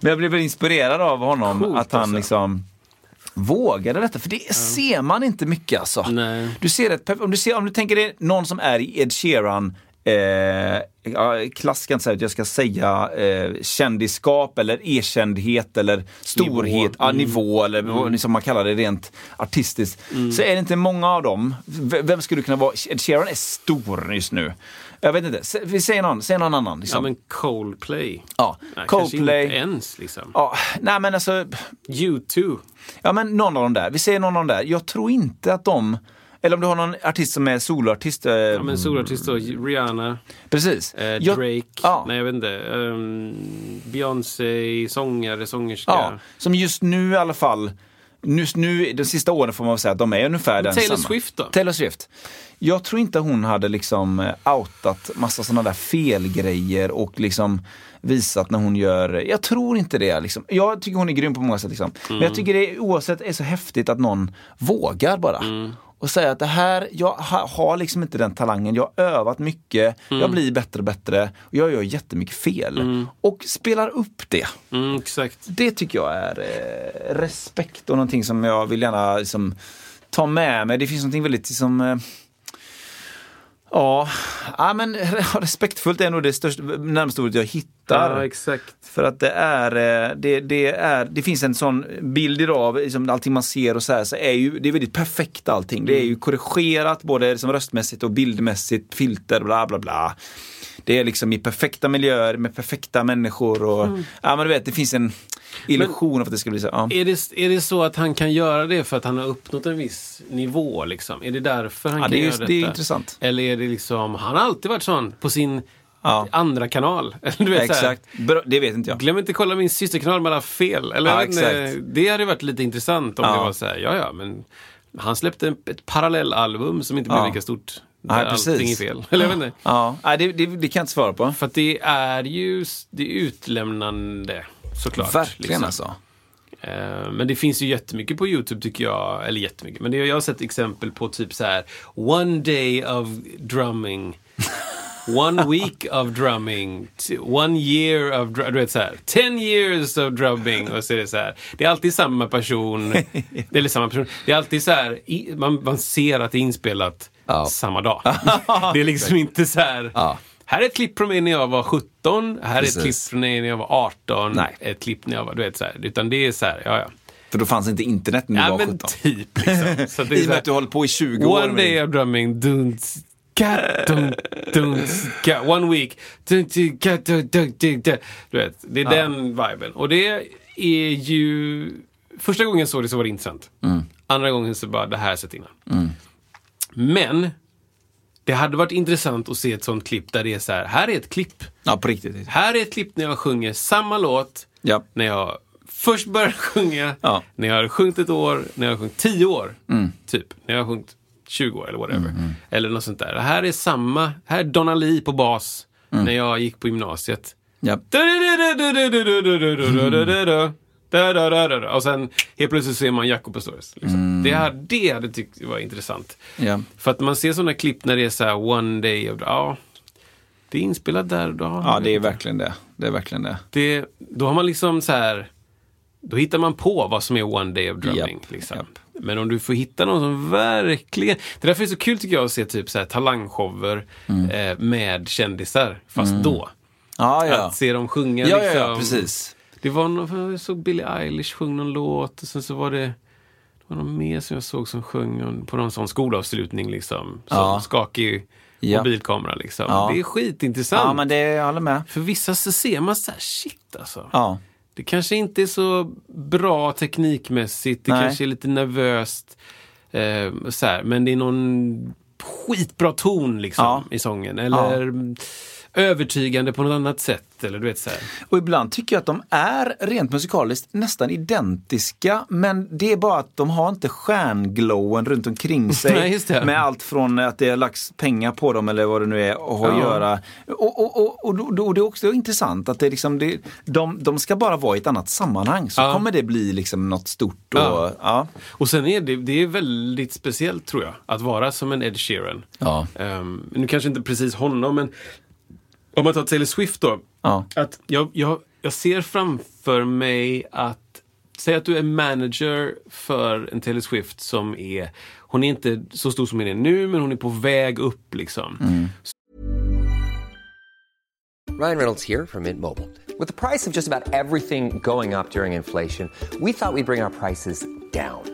men jag blev inspirerad av honom Coolt, att han alltså. liksom vågade detta. För det ser man inte mycket alltså. Nej. Du ser ett, om, du ser, om du tänker dig någon som är i Ed Sheeran Eh, klass ska jag inte säga jag ska säga eh, kändisskap eller erkändhet eller storhet, Nivå. Ja, nivå eller vad som man kallar det rent artistiskt. Så är det inte många av dem. V- Vem skulle kunna vara? Ed Sheeran är stor just nu. Jag vet inte, vi säger någon, säg någon annan. Ja, Liksom. men Coldplay. Ja, Nej, Kanske Coldplay. inte ens liksom. Ja, nej men alltså, U2. ja men någon av dem där. Vi säger någon av dem där. Jag tror inte att de, eller om du har någon artist som är soloartist. Eh, Ja, men solartist då. Rihanna. precis. Eh, Jag- Drake. Ja. Nej, jag vet inte. Um, Beyoncé, sångare, sångerska. Ja, som just nu i alla fall, just nu de sista åren får man väl säga att de är ungefär den Taylor samma. Swift då? Taylor Swift. Jag tror inte hon hade liksom eh, outat massa sådana där felgrejer och liksom visat när hon gör, jag tror inte det. Liksom. Jag tycker hon är grym på många sätt. Liksom. Men jag tycker det oavsett är så häftigt att någon vågar bara. Och säga att det här, jag ha, har liksom inte den talangen, jag har övat mycket, jag blir bättre och bättre och jag gör jättemycket fel. Och spelar upp det. Mm. Det tycker jag är eh, respekt och någonting som jag vill gärna liksom, ta med mig. Det finns någonting väldigt liksom, eh, Ja, ja, men respektfullt är nog det största, närmaste ordet jag hittar. Ja, exakt. För att det är, eh, det, det är, det finns en sån bild idag av liksom allting man ser och så här, så är ju, det är väldigt perfekt allting. Det är ju korrigerat både liksom röstmässigt och bildmässigt, filter, bla bla bla. Det är liksom i perfekta miljöer med perfekta människor och, ja men du vet, det finns en illusion av att det ska bli så. Ja. Är det, är det så att han kan göra det för att han har uppnått en viss nivå? Liksom? Är det därför han Ja, kan det är göra detta? det är intressant. Eller är det liksom, han har alltid varit sån på sin Ja. andra kanal. Du vet, Exakt, Bra, det vet inte jag. Glöm inte kolla min systerkanal med alla fel. Eller, Ja, exakt. det hade varit lite intressant om det var så här, ja ja, men han släppte ett parallellalbum som inte blev lika stort. Nej, där precis. allting är fel. Eller jag vet inte. Ja, nej, det, det, det kan jag inte svara på. För att det är ju det är utlämnande såklart. Verkligen liksom. alltså. Eh, Men det finns ju jättemycket på YouTube tycker jag. Eller jättemycket. Men det, jag har sett exempel på typ så här One day of drumming. One week of drumming. One year of dr- Du vet så här. Ten years of drumming. Och så är det så här. Det är alltid samma person. Eller samma person. Det är alltid så här. Man, man ser att det är inspelat Ja. samma dag. det är liksom inte så här. Ja. Här är ett klipp från mig när jag var 17. Här är ett Precis. klipp från mig när jag var 18. Nej. Ett klipp när jag var, du vet så här. Utan det är så här, ja ja. För då fanns inte internet när du Ja var men 17. typ liksom. Så det är I och med att du håller på i 20 år. One day of drumming, dunt, cat, dunt, dunt, cat. One week, dunt, dunt, cat, dunt, dunt. Du vet, det är den viben. Och det är ju första gången jag såg det så var det intressant. Andra gången så bara, det här har jag sett innan. Men, det hade varit intressant att se ett sånt klipp där det är så här, här är ett klipp. Ja, på riktigt. Här är ett klipp när jag sjunger samma låt. Ja. När jag först började sjunga, Ja. när jag har sjungit ett år, när jag har sjungit tio år. Typ. När jag har sjungit 20 år eller whatever. Eller något sånt där. Det här är samma, här är Donna Lee på bas. När jag gick på gymnasiet. Ja. Och sen helt plötsligt ser man Jakob Pastorius. Liksom. Det, här, det hade tyckt var intressant. Ja. För att man ser sådana klipp när det är så här one day of, ja, det är inspelat där och då. ja, det är verkligen det. Det är verkligen det. det, då har man liksom så här, då hittar man på vad som är one day of drumming. Japp, liksom. japp. Men om du får hitta någon som verkligen, det är därför är det så kul tycker jag att se typ så här talangshower Mm. eh, med kändisar, fast då. Ja, ja. Att se dem sjunga Ja, ja, liksom. ja, precis. Det var någon, jag såg Billie Eilish sjunga någon låt och sen så var det var någon mer som jag såg som sjöng på någon sån skolavslutning liksom. Som Ja. skakig Ja. mobilkamera liksom. Ja. Det är skitintressant. Ja, men det, jag håller med. För vissa så ser man så här, shit alltså. Ja. Det kanske inte är så bra teknikmässigt, det Nej. kanske är lite nervöst. Eh, så här, men det är någon skitbra ton liksom Ja. i sången. Eller övertygande på något annat sätt. Eller du vet så här. Och ibland tycker jag att de är rent musikaliskt nästan identiska. Men det är bara att de har inte stjärnglowen runt omkring sig. Nej. Med allt från att det har lagts pengar på dem eller vad det nu är och har att Ja. göra. Och, och, och, och, och det är också intressant att det är liksom, det, de, de ska bara vara i ett annat sammanhang. Så Ja. kommer det bli liksom något stort. Och, Ja. ja. Och sen är det, det är väldigt speciellt tror jag, att vara som en Ed Sheeran. Ehm, nu kanske inte precis honom, men om man tar Taylor Swift då. Ja. Att jag, jag, jag ser framför mig att, säg att du är manager för en Taylor Swift som är, hon är inte så stor som hon är nu, men hon är på väg upp liksom. Ryan Reynolds here from Mint Mobile. With the price of just about everything going up during inflation, we thought we'd bring our prices down.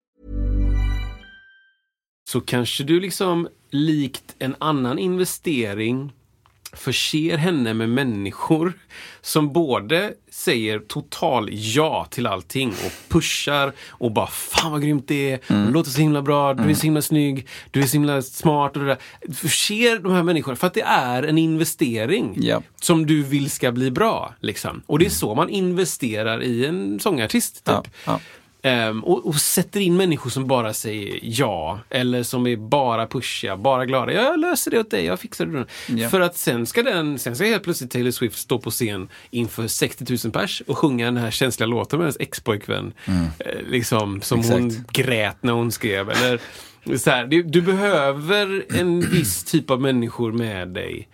Så kanske du liksom likt en annan investering förser henne med människor som både säger total ja till allting och pushar och bara fan vad grymt det är, det låter så himla bra, du är så himla snygg, du är så himla smart och det där. Förser de här människorna för att det är en investering Ja. som du vill ska bli bra. Liksom. Och det är så man investerar i en sångartist. Typ. Ja, ja. Ehm, och, och sätter in människor som bara säger ja. Eller som är bara pushiga, bara glada. Jag löser det åt dig, jag fixar det. Ja. För att sen ska, den, sen ska helt plötsligt Taylor Swift stå på scen inför 60 000 pers och sjunga den här känsliga låten med hennes ex-pojkvän. Eh, liksom, som hon Mm. Exakt. grät när hon skrev. Eller, så här, du, du behöver en viss typ av människor med dig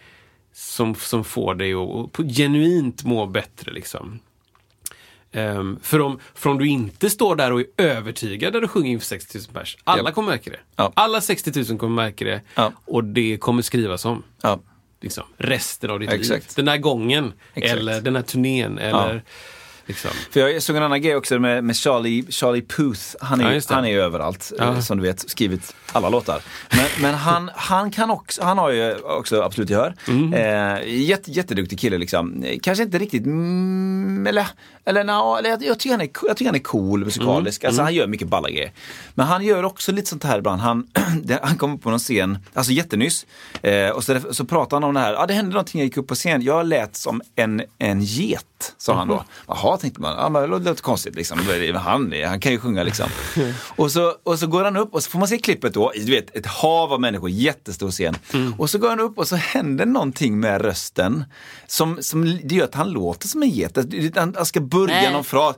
som, som får dig att, genuint må bättre. Liksom. Ehm, för, om, för om du inte står där och är övertygad när du sjunger inför 60 000 pers. Alla Japp. kommer märka det. Ja. Alla 60 000 kommer märka det. Ja. Och det kommer skrivas om. Ja. Liksom, resten av ditt liv. Exakt. Den här gången. Exakt. Eller den här turnén. Eller, liksom. För jag såg en annan grej också med, med Charlie, Charlie Puth. Han är, Ja, han är överallt, Ja. eh, som du vet, skrivit alla låtar. Men, men han, han kan också, han har ju också absolut gehör. Mm. Eh, jätte, jätteduktig kille liksom. Eh, Kanske inte riktigt, mm, eller Eller, no, eller jag, jag, tycker han är, jag tycker han är cool musikalisk. Mm. Alltså, Han gör mycket balla grejer. Men han gör också lite sånt här ibland. Han, han kom upp på någon scen, alltså jättenyss. Eh, och så, så pratade han om det här. Ja, det hände någonting, jag gick upp på scen. Jag lät som en, en get, sa han då. Jaha, tänkte man. Ja, men det låter konstigt liksom. Han, han kan ju sjunga liksom. och, så, och så går han upp och så får man se klippet då. Du vet, ett hav av människor, jättestor scen. Och så går han upp och så händer någonting med rösten. Som, som det gör att han låter som en get. Han, han ska börja någon fras.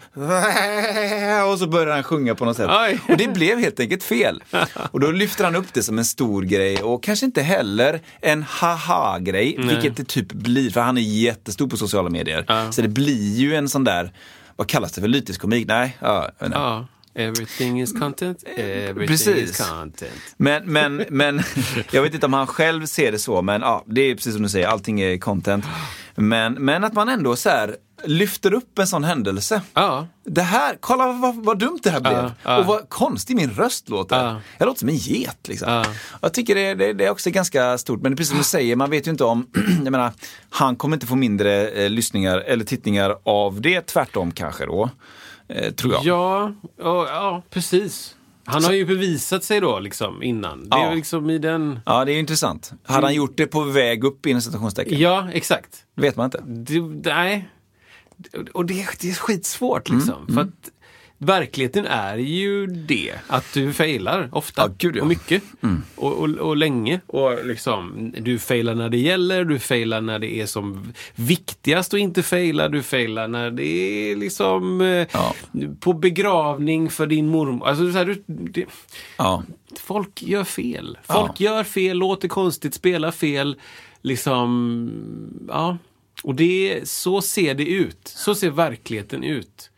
Och så börjar han sjunga på något sätt. Oj. Och det blev helt enkelt fel. Och då lyfter han upp det som en stor grej och kanske inte heller en haha-grej, vilket det typ blir, för han är jättestor på sociala medier. Så det blir ju en sån där, vad kallas det för, lytisk komik? Nej, ja, nej. Ja. Everything is content, everything Precis. is content. Men, men, men jag vet inte om han själv ser det så, men ja, det är precis som du säger, allting är content. Men, men att man ändå så här lyfter upp en sån händelse. Ja. Det här, kolla vad, vad dumt det här blev. Ja, ja. Och vad konstig min röst låter. Ja. Jag låter som en get liksom. Ja. Jag tycker det, det, det är också ganska stort, men precis som du säger, man vet ju inte om, jag menar, han kommer inte få mindre eh, lyssningar eller tittningar av det, tvärtom kanske då. Eh, tror jag. Ja, ja, ja, precis. Han har ju bevisat sig då liksom innan. Det är Ja. ju liksom i den... Ja, det är intressant. Hade han gjort det på väg upp inom citationstecken? Ja, exakt. Det vet man inte. Det, nej. Och det, det är skitsvårt Mm, liksom. För att verkligheten är ju det. Att du failar ofta. Ja, gud, ja. Mm. Och mycket. Och, och, och länge. Och liksom, du failar när det gäller. Du failar när det är som viktigast att inte faila. Du failar när det är liksom eh, Ja. på begravning för din mormor. Alltså, så här, du, det, folk gör fel. Folk gör fel, låter konstigt, spelar fel. Liksom, ja. Och det, så ser det ut. Så ser verkligheten ut.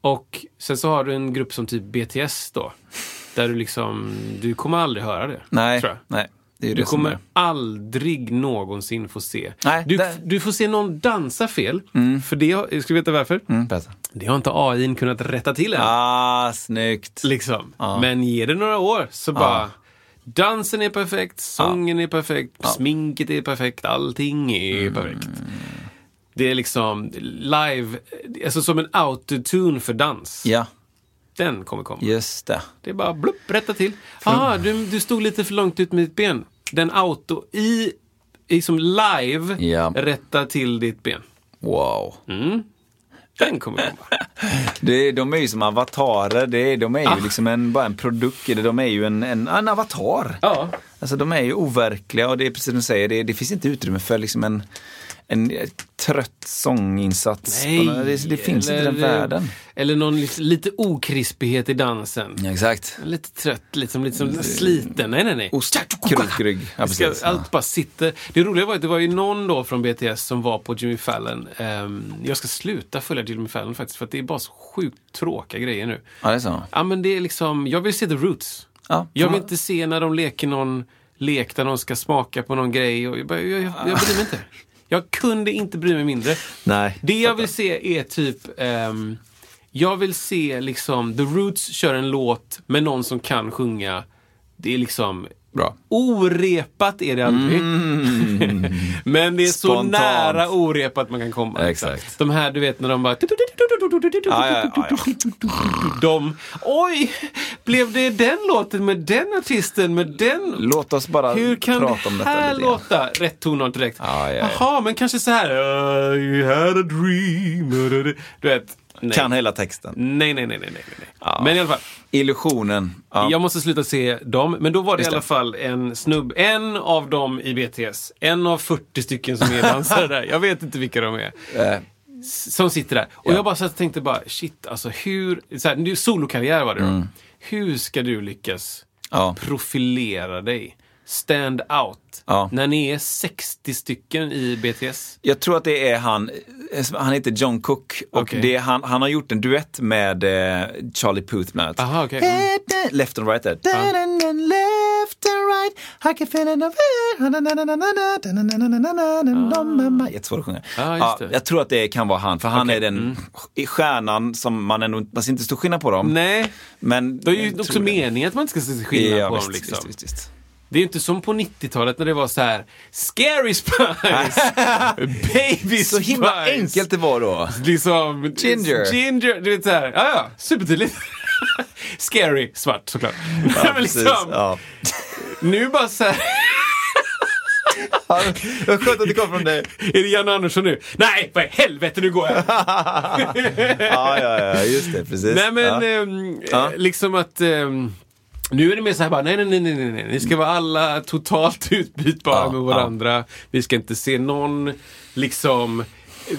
Och sen så har du en grupp som typ BTS då. Där du liksom, du kommer aldrig höra det. Nej, jag. nej. Det Du kommer aldrig någonsin få se. Nej, du, det- du får se någon dansa fel. För det, har- ska du veta varför? Mm. Det har inte AI kunnat rätta till än. Ah, snyggt. Liksom. Ja. Men ge det några år så bara Dansen är perfekt, sången är perfekt, sminket är perfekt, allting är Mm. perfekt. Det är liksom live, alltså som en autotune för dans. Ja, Den kommer komma. just det. Det är bara blupp, rätta till. Ah, du, du stod lite för långt ut med ditt ben. Den auto, i, i som live, Ja. rätta till ditt ben. Wow. Den kommer komma. Det, de är ju som avatarer, det, de är ju Ah. liksom en, bara en produkt, eller de är ju en, en, en avatar. Ja. Alltså de är ju overkliga och det är precis som du säger, det, det finns inte utrymme för liksom en, en trött sånginsats. Nej, det, det finns inte i den eller- världen. Eller någon lite, okrispighet i dansen. Ja, exakt. Lite trött, liksom, lite som sliten. Nej, nej, nej. Ostkrokgrygg. Ja, ska, allt bara sitter. Det roliga var att det var ju någon då från BTS som var på Jimmy Fallon. Ehm, jag ska sluta följa Jimmy Fallon faktiskt för att det är bara så sjukt tråkiga grejer nu. Ja, det är så. Ja men det är liksom, jag vill se the roots. Ja, Jag vill man- inte se när de leker någon lek där de ska smaka på någon grej. Och jag, bara- jag, jag, jag bryr mig inte. Jag kunde inte bry mig mindre. Nej, Det jag vill se är typ ehm, Jag vill se liksom The Roots kör en låt med någon som kan sjunga. Det är liksom Bra. Orepat är det aldrig. Men det är så Spontant. nära orepat man kan komma. liksom. Exakt. De här du vet när de bara... Ja, ja, ja, ja. De, oj, blev det den låten med den artisten, med den... Låt oss bara Hur kan prata om det här lite låta? Rätt tonart direkt. Ja, ja. Jaha, men kanske så här. I had a dream. Du vet. Nej. Kan hela texten. Nej, nej, nej, nej, nej. nej. Ja. Men i alla fall. Illusionen. Ja. Jag måste sluta se dem. Men då var det Just i alla det. fall en snubb. En av dem i BTS. En av 40 stycken som är dansare där. Jag vet inte vilka de är. S- Som sitter där. Och jag bara så tänkte bara, shit, alltså hur... Så här, solokarriär var det då. Mm. Hur ska du lyckas Ja. profilera dig? Stand out. Ja. När ni är 60 stycken i BTS. Jag tror att det är han, han heter John Cook och Okej. det är han, han har gjort en duett med eh, Charlie Puth bland annat. Aha, okej. Mm. Left and right där. Left and right, I can feel it Jättesvårt att sjunga. Ja, just det. jag tror att det kan vara han, för han Okej, är den mm. stjärnan som man ändå, man ser inte stor skillnad på dem. Nej, Men det är ju också meningen att man inte ska se skillnad ja, på visst, dem. Liksom. visst, visst, visst. Det är inte som på 90-talet när det var så här Scary Spice, Baby Så himla Spice. enkelt det var då. Liksom, Ginger. Ginger, du vet såhär, ja ja, supertydligt. Scary, svart såklart. Ja, Men precis. liksom, Ja. Nu bara såhär, Vad skönt att det kom från dig. är det Janne Andersson nu? Nej, vad i helvete, nu går jag. Ja, ja, ja, just det, precis. Nej men ja. ehm, Ja. eh, liksom att ehm, nu är det mer så här bara, nej, nej, nej, nej, nej, ni ska vara alla totalt utbytbara Ja, med varandra. Vi ska inte se någon liksom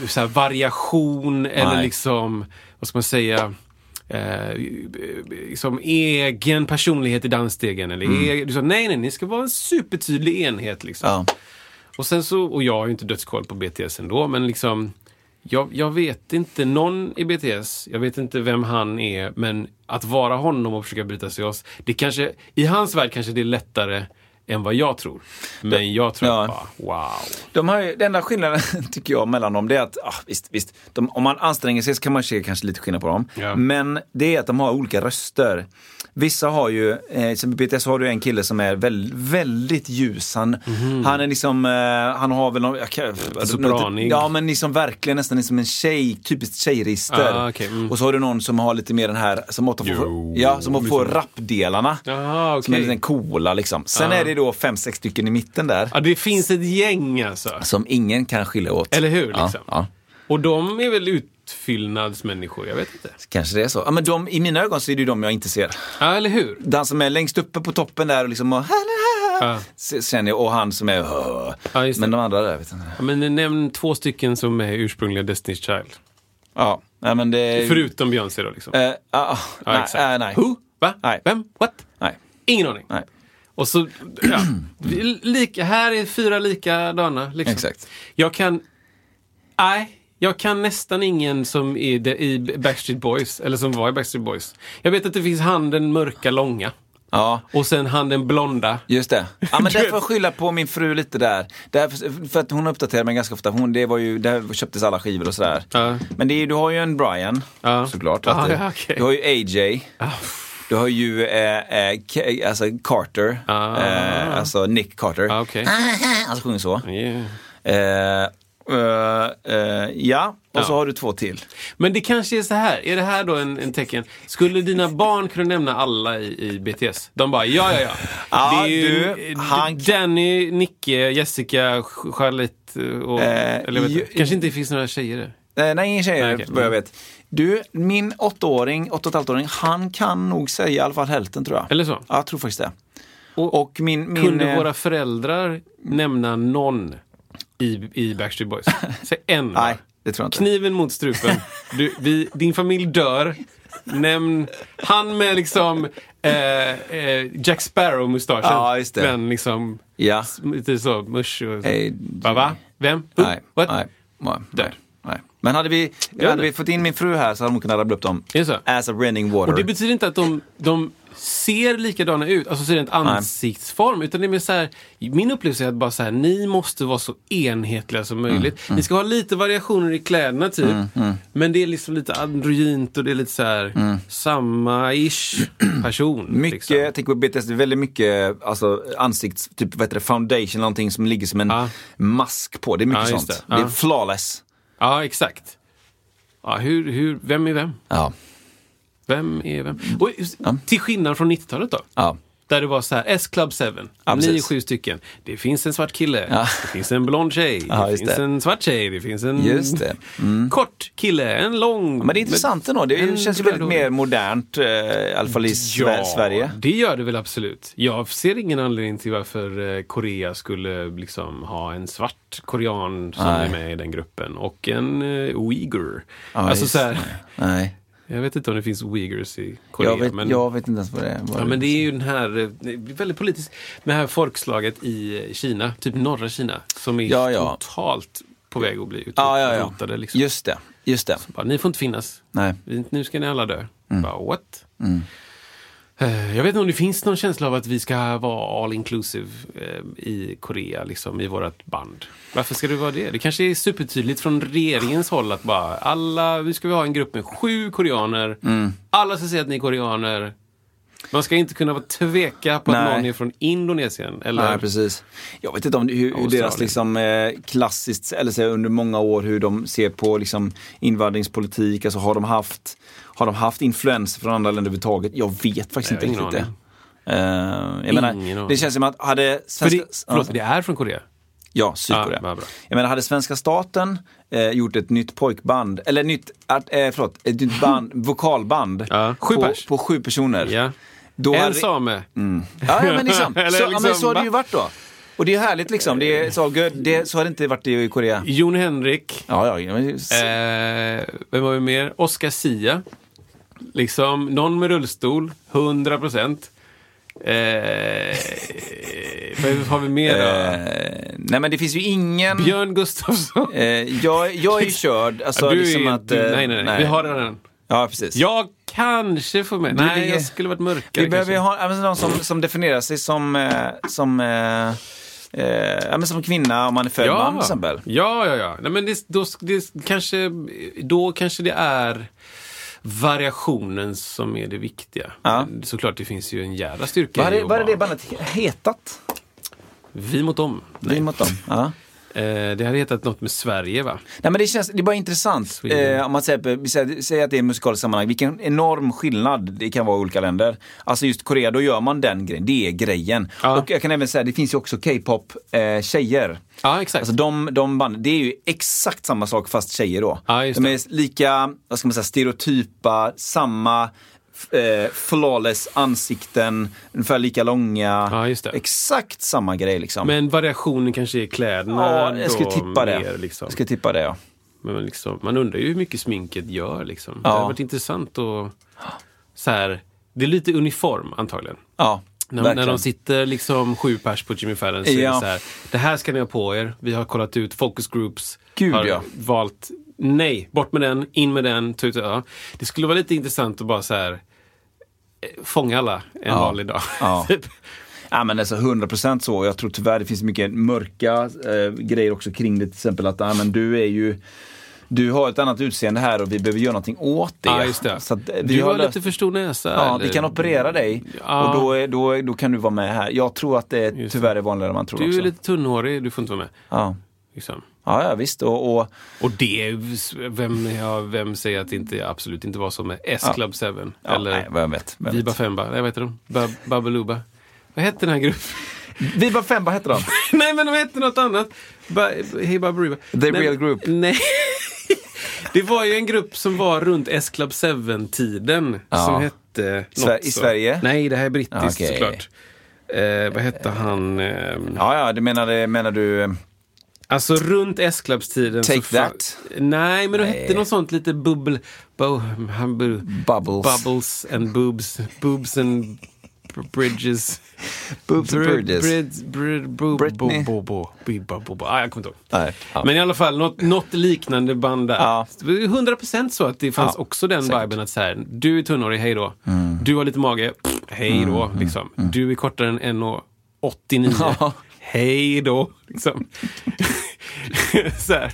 så här, variation eller Nej. liksom, vad ska man säga, eh, som egen personlighet i dansstegen. Eller egen, liksom, nej, nej, ni ska vara en supertydlig enhet. Liksom. Mm. Ja. Och sen så, och jag har ju inte dödskoll på BTS ändå, men liksom jag, jag vet inte någon i BTS, jag vet inte vem han är, men att vara honom och försöka bryta sig oss, det kanske, i hans värld kanske det är lättare än vad jag tror. Men jag tror Ja. bara, wow. De har ju, den enda skillnaden tycker jag mellan dem det är att, ah, visst, visst de, om man anstränger sig så kan man se kanske lite skillnad på dem. Ja. Men det är att de har olika röster. Vissa har ju, eh, som BTS har du en kille som är väldigt, väldigt ljus. Han, han är liksom, eh, han har väl någon, jag kan, Sopranig. Ja men liksom verkligen nästan liksom en tjej, typiskt tjejregister. Ah, okej, mm. Och så har du någon som har lite mer den här, som åter får, ja, som får liksom. rapdelarna. Jaha, Som är lite coola liksom. Sen Ah. är det då fem, sex stycken i mitten där. Ja, det finns ett gäng alltså. Som ingen kan skilja åt. Eller hur? Ja, Liksom. ja. Och de är väl utfyllnadsmänniskor, jag vet inte. Kanske det är så. Ja, men de, I mina ögon så är det ju de jag inte ser. Ja, eller hur? Den som är längst uppe på toppen där och liksom och, Ja. Känner jag, och han som är Ja. Men de andra där vet jag inte. Ja, Men nämn två stycken som är ursprungliga Destiny's Child. Ja, nej, men det... Förutom Beyoncé då liksom. Eh, ah, ah, Ja, nej, eh, nej. Who? Va? Nej. Vem? What? Nej. Ingen aning. Nej. Och så, ja. Lika, här är fyra likadana. Liksom. Exakt. Jag kan, nej, jag kan nästan ingen som är i Backstreet Boys, eller som var i Backstreet Boys. Jag vet att det finns han den mörka långa. Ja, Och sen han den blonda. just det. Ja, men där får jag skylla på min fru lite där. Därför, för att hon uppdaterar mig ganska ofta. Hon, det var ju, där köptes alla skivor och sådär. Ja. Men det är, du har ju en Brian, Ja. såklart. Alltid. ja, okej. Du har ju AJ. Ah, Du har ju eh, eh, alltså Carter, Ah. eh, alltså Nick Carter. Ah, okej. Alltså sjunger så. yeah. Eh, eh, eh, ja, och så Ja. har du två till. Men det kanske är så här, är det här då en, en tecken? Skulle dina barn kunna nämna alla i, i BTS? De bara, ja, ja, ja. Ja, det är ju du, han- Danny, Nicke, Jessica, Charlotte och... Eller vet, ju- kanske inte finns några tjejer där. Nej, ingen tjejer okej. vad jag vet. Du, min åttaåring, åtta och ett åring, han kan nog säga i alla fall hälften tror jag. Eller så? Ja, jag tror faktiskt det. Och, Och min... min kunde eh, våra föräldrar nämna någon i, i Backstreet Boys? Säg en. Nej, det tror jag inte. Kniven mot strupen. Du, vi, din familj dör. Nämn han med liksom eh, eh, Jack Sparrow-mustaschen. Ja, just det. Men liksom Ja. lite så mush och så. Eh, Va? va? Vem? Who? Nej, What? nej, nej, Där. Nej, nej. Men hade vi, hade det. vi fått in min fru här så hade hon kunnat rabbla upp dem. Det? As a running water. Och det betyder inte att de, de ser likadana ut, alltså så rent ansiktsform, utan det är mer så här, min upplevelse är att bara så här, ni måste vara så enhetliga som möjligt. Mm, Ni ska ha lite variationer i kläderna typ, men det är liksom lite androgynt och det är lite så här, samma-ish person. Mm. Mycket, liksom. jag tänker på BTS, det är väldigt mycket alltså, ansikts, typ vad heter det, foundation, någonting som ligger som en Ja. mask på. Det är mycket just sånt. det. Det. Ja. är flawless. Ja, exakt. Ja, hur, hur, vem är vem? Ja. Vem är vem? Och, Till skillnad från 90-talet då? Ja. Där det var så här, S-Club 7, Ja, ni är sju stycken. Det finns en svart kille, Ja. det finns en blond tjej, Ja, det finns det. en svart tjej, det finns en Just det. Mm. kort kille, en lång. Men det är intressant ändå. Det en känns ju väldigt mer modernt, eh, i alla fall i Ja, Sverige. det gör det väl absolut. Jag ser ingen anledning till varför eh, Korea skulle liksom ha en svart korean som Nej. är med i den gruppen och en uh, uigur. Ja, alltså just så här. Nej. Jag vet inte om det finns uigurs i Korea. Jag vet, men... jag vet inte ens vad det är. Ja, men det är ju den här, eh, väldigt politiskt, med det här folkslaget i Kina, typ norra Kina, som är Ja, ja. totalt på väg att bli ja, ja, ja. utrotade. Liksom. Just det. Just det. Bara, ni får inte finnas. Nej. Nu ska ni alla dö. Mm. Bara, what? Eh, Jag vet inte om det finns någon känsla av att vi ska vara all inclusive eh, i Korea, liksom, i vårt band. Varför ska det vara det? Det kanske är supertydligt från regeringens håll att bara alla, vi ska vi ha en grupp med sju koreaner. Mm. Alla ska säga att ni är koreaner. Man ska inte kunna vara tveka på att Nej. någon är från Indonesien. Eller... Nej, precis. Jag vet inte om det- hur, hur deras liksom, eh, klassiskt, eller så, under många år, hur de ser på liksom, invandringspolitik. Alltså har de haft, har de haft influenser från andra länder överhuvudtaget? Jag vet faktiskt Jag inte riktigt det. Eh, jag menar, Ingen det känns som att hade svenska, det, förlåt, det är från Korea? Ja, Sydkorea. Bra. jag menar, hade svenska staten eh, gjort ett nytt pojkband, eller nytt, art, eh, förlåt, ett nytt band, vokalband Ja, sju på, på sju personer. Då en hade- same. Ja, ja men liksom. Eller så, ja, men liksom, så har det ju varit då. Och det är härligt liksom. Det är så, good. Det, så har det inte varit i Korea. Jon Henrik. Ja, ja. men- Eh, vem var vi mer? Oscar Sia. Liksom, någon med rullstol, 100 procent. Eh, vad har vi mer då? Eh, nej men det finns ju ingen... Björn Gustafsson. Eh, jag, jag är ju körd. Alltså, du liksom är, att, du, eh, nej, nej, nej, Vi har redan. Ja, precis. Jag kanske får med. Du, Nej, jag skulle varit mörkare Vi behöver ha någon som, som definierar sig som, eh, som, eh, eh, ja, men som kvinna om man är född man till exempel. Ja, ja, ja. Nej, men det, då, det, kanske, då kanske det är variationen som är det viktiga. Ja. Såklart, det finns ju en jävla styrka Vad hade, hade det bandet hetat? Vi mot dem. Vi mot dem? Ja. Eh, det hade hetat något med Sverige, va? Nej men det känns, det är bara intressant. Eh, om man säger, säger, säger att det är musikaliskt sammanhang, vilken enorm skillnad det kan vara i olika länder. Alltså just Korea, då gör man den grejen, det är grejen. Ja. Och jag kan även säga, det finns ju också K-pop eh, tjejer. Ja, exakt. Alltså de, de band, det är ju exakt samma sak fast tjejer då. Ja, de är lika, vad ska man säga, stereotypa, samma eh, flawless ansikten, ungefär lika långa. Ja, det. Exakt samma grej liksom. Men variationen kanske är kläderna. ja, jag skulle tippa det. liksom. Jag skulle tippa det ja. Men liksom, man undrar ju hur mycket sminket gör. Liksom. Det Ja. hade varit intressant att... Så här, det är lite uniform antagligen. Ja, När, när de sitter liksom sju pers på Jimmy Fallon så är Ja. det så här. Det här ska ni ha på er. Vi har kollat ut focus groups. Gud, har ja. valt nej, bort med den, in med den. Tut, ja. Det skulle vara lite intressant att bara så här fånga alla en Ja. vanlig dag. Ja. Typ. Ja men alltså 100% så. Jag tror tyvärr det finns mycket mörka eh, grejer också kring det. Till exempel att ah, men du är ju du har ett annat utseende här och vi behöver göra någonting åt det. Just det. Så eh, vi du har löst- lite för stor näsa. Ja, eller? vi kan operera dig Ja. och då, är- då, då kan du vara med här. Jag tror att det Just tyvärr är vanligare än man tror Du också. är lite tunnhårig, du får inte vara med. ja. Liksom. Ja, ja, visst. Och, och, Och det, vem, ja, vem säger att det inte, absolut inte var så med S-Club 7? ja, eller nej, jag vet. jag Viba vet. Femba, nej vad heter de? Bab- Babaluba. Vad hette den här gruppen? Viva Femba hette de. nej men de hette något annat. Ba, hey Babaluba. The nej, Real Group. Nej. det var ju en grupp som var runt S-Club 7-tiden. Ja. Som hette... Något i så. Sverige? Nej, det här är brittiskt Okej. såklart. Eh, vad hette han? Eh, Ja, ja, det menar, menar du... Alltså runt S-Clubs-tiden. Take så that? Nej, men det Nej. hette något sånt lite bubbel... Bo, Bubbles. Bubbles and boobs. Boobs and bridges. Boobs and Brid- bridges. Brid, brid, bo, Britney. Bo, bo, bo. Ah, jag kommer inte ihåg. Nej, ja. Men i alla fall, något, något liknande band där. Ja. Det var 100% så att det fanns Ja, också den säkert. Mm. viben att så här, du är tunnhårig, hej då. Du har lite mage, pff, hej då. liksom. Du är kortare än 1,89. Ja. Hej då. Liksom. så här.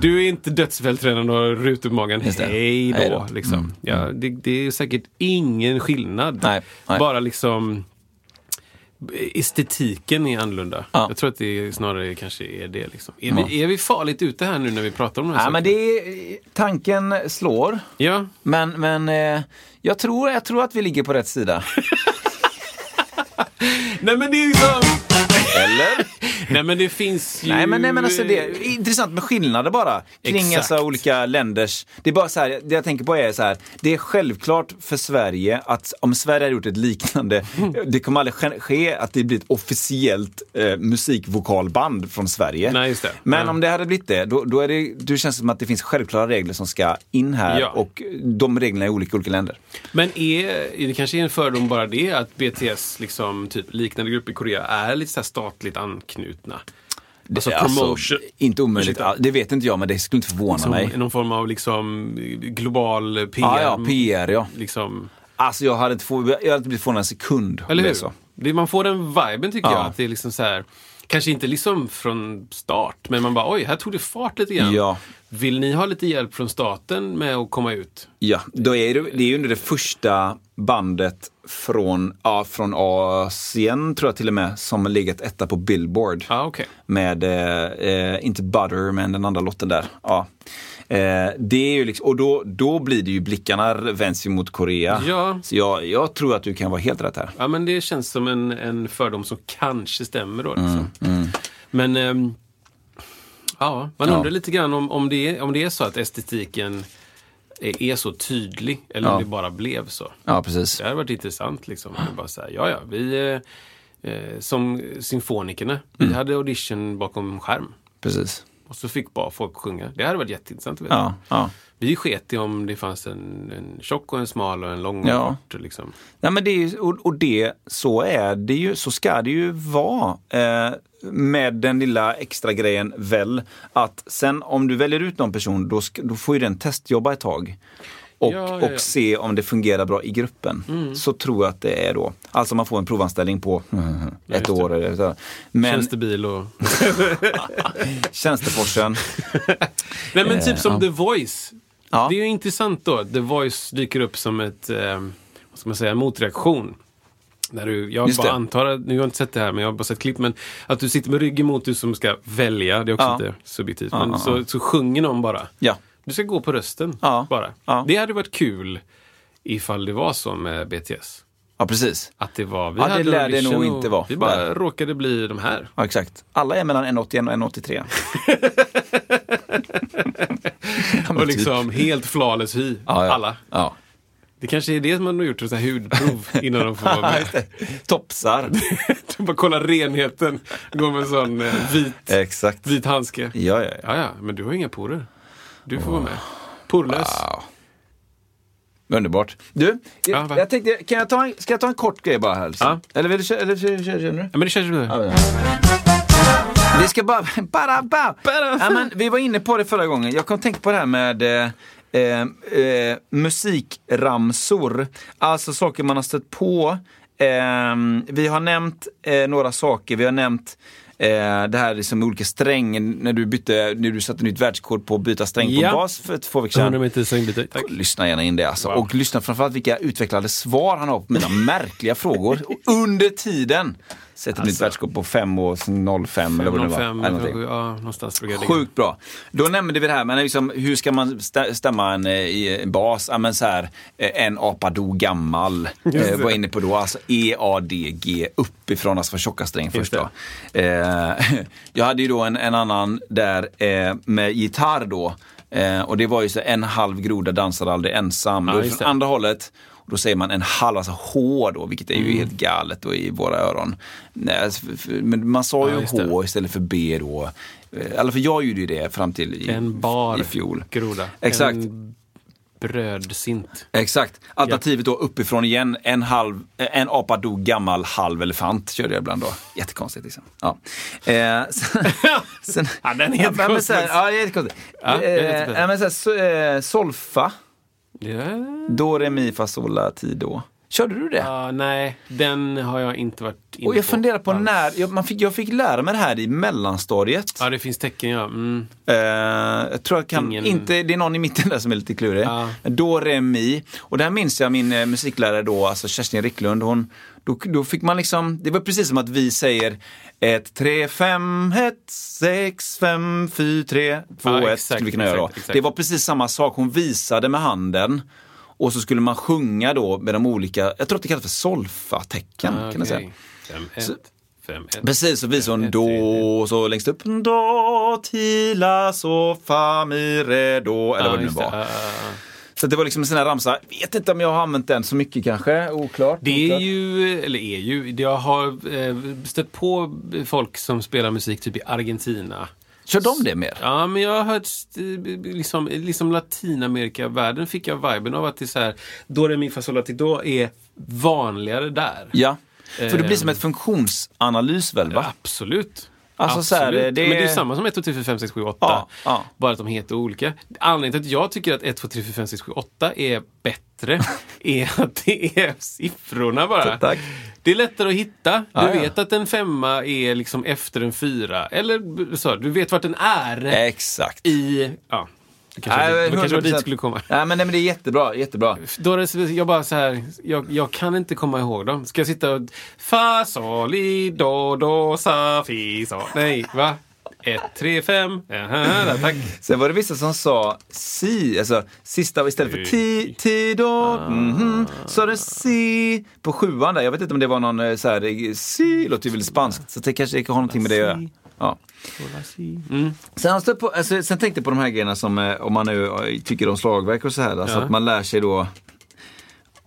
Du är inte dödsfälltränad och har rutor på magen. Det. Hej då. Hej då. Liksom. Mm, Ja, det, det är säkert ingen skillnad. Nej, nej. Bara liksom estetiken är annorlunda. Ja. Jag tror att det snarare kanske är det. Liksom. Är, vi, är vi farligt ute här nu när vi pratar om de här Ja, sakerna? men det är, tanken slår. Ja, Men, men eh, jag, tror, jag tror att vi ligger på rätt sida. nej men det är liksom... Eller? Nej men det finns ju... Nej men, nej, men alltså det är intressant med skillnader bara. Kring Exakt. alltså olika länders... Det är bara så här, det jag tänker på är så här. Det är självklart för Sverige att om Sverige hade gjort ett liknande, det kommer aldrig ske- att det blir ett officiellt eh, musikvokalband från Sverige. Nej. Men Ja. om det hade blivit det, då, då är det, då känns det som att det finns självklara regler som ska in här Ja. och de reglerna är olika i olika länder. Men är, det kanske är en fördom bara det att BTS, liksom, typ liknande grupper i Korea, är lite så statligt anknutna? Alltså promotion. inte omöjligt, det vet inte jag men det skulle inte förvåna Som mig. någon form av liksom global PR. Ja, ja, PR ja. Liksom, Alltså jag hade inte, få, jag hade inte blivit förvånad en sekund eller det hur? Det, man får den viben tycker Ja. jag. Att det är liksom så här, Kanske inte liksom från start, men man bara oj, här tog det fart lite grann. Ja. Vill ni ha lite hjälp från staten med att komma ut? Ja, då är det, det är ju under det första bandet från, ja, från Asien, tror jag till och med, som har legat etta på Billboard. Ja, okej. Med, eh, eh, inte Butter, men den andra lotten där. Ja. Eh, det är ju liksom, och då, då blir det ju blickarna vänds ju mot Korea. Ja. Så jag, jag tror att du kan vara helt rätt här. Ja, men det känns som en, en fördom som kanske stämmer då. Liksom. Mm, Men ehm, ja, man Ja. undrar lite grann om, om, det är, om det är så att estetiken är, så tydlig eller om Ja. det bara blev så. Ja, precis. Det hade varit intressant liksom. Om Bara så här, ja, ja, vi eh, eh, som symfonikerna, vi Mm. hade audition bakom skärm. Precis. Och så fick bara folk sjunga. Det hade varit jätteintressant att veta. Ja, ja. Vi sket i om det fanns en, en tjock och en smal och en lång och Ja. kort. Liksom. Nej, men det är och, och det, så är det ju, så ska det ju vara. Eh, med den lilla extra grejen väl, att sen om du väljer ut någon person, då, då får ju den testjobba ett tag. Och, Ja, ja, ja. och se om det fungerar bra i gruppen. Mm. Så tror jag att det är då. Alltså man får en provanställning på ett år. Eller så. Men Tjänstebil och... tjänsteforsen. Nej men typ Eh, som ja. The Voice. Det är ju intressant då. The Voice dyker upp som ett, eh, vad ska man säga, motreaktion. När du, jag Just bara det. antar, nu har jag inte sett det här men jag har bara sett klipp, men att du sitter med ryggen mot du som ska välja, det är också Ja. lite subjektivt. Men så, så sjunger någon bara. Ja. Du ska gå på rösten Ja. bara. Ja. Det hade varit kul ifall det var så med BTS. ja, precis. Att det var, vi Ja, det hade lär det nog inte vara. Vi bara Nej. råkade bli de här. Ja, exakt. Alla är mellan 1,81 och 1,83. men Och typ. liksom helt flawless hy. Ja, ja. Alla. Ja. Det kanske är det som man har gjort, så här hudprov innan de får vara med. Topsar. Du bara kolla renheten. Gå med en sån eh, vit, Exakt. vit handske. Ja, ja, ja. Ja, ja, men du har inga porer. Du får vara med. Porlös. Wow. Underbart. Du, Ja, jag, va? jag tänkte, kan jag ta en, ska jag ta en kort grej bara här? Liksom? Ja. Eller vill du köra? Eller, känner du? Ja, men det känns bra. Vi ska bara... bara, bara. Ja, men, vi var inne på det förra gången. Jag kom tänka på det här med eh, eh, eh, musikramsor. Alltså saker man har stött på. Eh, vi har nämnt eh, några saker. Vi har nämnt det här liksom med olika sträng, när du, bytte, när du satte nytt världskod på att byta sträng Ja. på bas för två veckor sedan. 100 meter svängbyte. Tack. Lyssna gärna in det alltså. Wow. Och lyssna framförallt vilka utvecklade svar han har på mina märkliga frågor. Under tiden sätter ett nytt Alltså. världskod på 5 och 05 eller vad det var. 505, Eller ja, någonstans. Sjukt bra. Då nämnde vi det här, men liksom, hur ska man stä- stämma en, eh, i en bas? Ja, men så här, eh, en apa dog gammal. Eh, var inne på då, alltså E-A-D-G uppifrån, alltså för tjocka sträng först då. Eh, jag hade ju då en, en annan där eh, med gitarr då. Eh, och det var ju så en halv groda dansar aldrig ensam. Ja, från andra hållet. Och då säger man en halv, alltså H då, vilket är ju Mm. helt galet då i våra öron. Nej, alltså, men man sa Ja, ju det. H istället för B då. Eh, Eller för jag gjorde ju det fram till i, En bar i fjol. groda. Exakt. En brödsint. Exakt. Alternativet då uppifrån igen, en, halv, eh, en apa dog gammal halv elefant körde jag ibland då. Jättekonstigt liksom. Ja. Eh, sen, sen, Ja, den är ja, jättekonstig. Ja, jättekonstigt. Ja, är eh, ja, men så här, so, eh, solfa, Yeah. do, re, mi, fa, sol, la, ti, do. Körde du det? Ja, nej, den har jag inte varit inne Och jag på funderar på alls. när, jag, man fick, jag fick lära mig det här i mellanstadiet. Ja, det finns tecken, ja. Mm. Eh, jag tror jag kan, Ingen- inte, det är någon i mitten där som är lite klurig. Ja. Do, re, mi. Och där minns jag min eh, musiklärare då, alltså Kerstin Ricklund, hon, då, då fick man liksom, det var precis som att vi säger 1, 3, 5, 1, 6, 5, 4, 3, 2, Ja, 1. exakt, Skulle vi kunna göra då. exakt, exakt. Det var precis samma sak, hon visade med handen. Och så skulle man sjunga då med de olika, jag tror att det kallas för solfa-tecken. Ah, okej. Fem, ett, Så- fem, ett. Precis, så visar hon do, tre, och så längst upp do, ti, la, so, fa, mi, re, do, eller Ja, vad det nu just det. var. Ja, ja, ja. Så det var liksom en sån här ramsa. Vet inte om jag har använt den så mycket kanske, oklart. Det är ju, eller är ju, jag har eh, stött på folk som spelar musik typ i Argentina. Kör de det mer? Ja, men jag har hört, liksom, liksom Latinamerika-världen fick jag viben av att det är så här, Do, re, mi, fa, sol, do är vanligare där. Ja. För det blir Ehm. som ett funktionsanalys väl, va? Absolut. Alltså så här, Absolut. det, Men det är samma som 1, 2, 3, 4, 5, 6, 7, 8. Ja, ja. Bara att de heter olika. Anledningen till att jag tycker att 1, 2, 3, 4, 5, 6, 7, 8 är bättre är att det är siffrorna bara. Tack. Det är lättare att hitta. Du Ja, ja. vet att en femma är liksom efter en fyra. Eller så, du vet vart den är Exakt. i... Ja, det kanske, Nej, det, kanske var dit 100%. jag skulle komma. Nej, men, nej, men det är jättebra, jättebra. Då är det, jag bara så här, jag, jag kan inte komma ihåg dem. Ska jag sitta och... Fa, sol, do, do, sa, fi, sa. Nej, va? Ett, tre, fem. Där, tack. Sen var det vissa som sa si, alltså sista istället för ti, ti då, mhm, så är det si på sjuan där. Jag vet inte om det var någon eh, så här, eh, si, låter ju väldigt spanskt, så det kanske har någonting med det att göra. Ja. Sen, jag stött på, alltså, sen tänkte jag på de här grejerna som, eh, om man nu tycker om slagverk och så här, alltså Ja. att man lär sig då,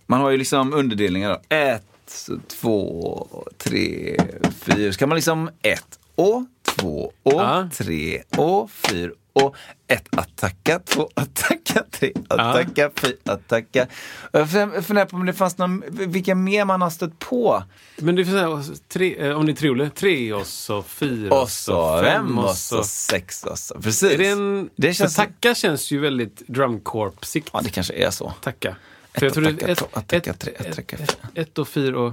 man har ju liksom underdelningar. Då. Ett, två, tre, fyra. Så kan man liksom ett och två och Ja. tre och fyra och ett attacka, två attacka, tre attacka, fyra attacka. Jag fun- funderar på om det fanns någon, vilka mer man har stött på. Men det här, tre, eh, om det är trioler, tre och så fyra Och så fem och så sex och så. Precis. Är det en... det känns, tacka känns ju väldigt drumcorpsigt. Ja, det kanske är så. Tacka. Ett För jag tror det attacka, är ett, två attacka, ett, tre attacka, ett, fyra. ett och fyra och...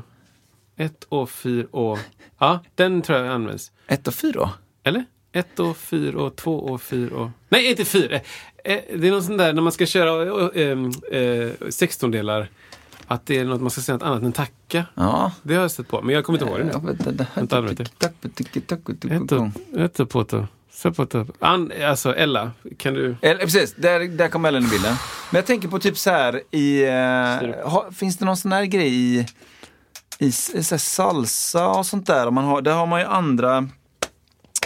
Ett och fyra och... Ja, den tror jag används. Ett och fyra. Eller? Ett och fyra och två och fyra och... Nej, inte fyra. Eh, eh, Det är något sånt där när man ska köra eh, 16-delar. Att det är något man ska säga något annat än tacka. Ja. Det har jag stött på, men jag kommer inte ihåg det nu. Vänta. An, alltså Ella, kan du... Eller, precis, där, där kom Ellen i bilden. Men jag tänker på typ så här i... Ha, finns det någon sån här grej i, i så här salsa och sånt där? Man har, där har man ju andra...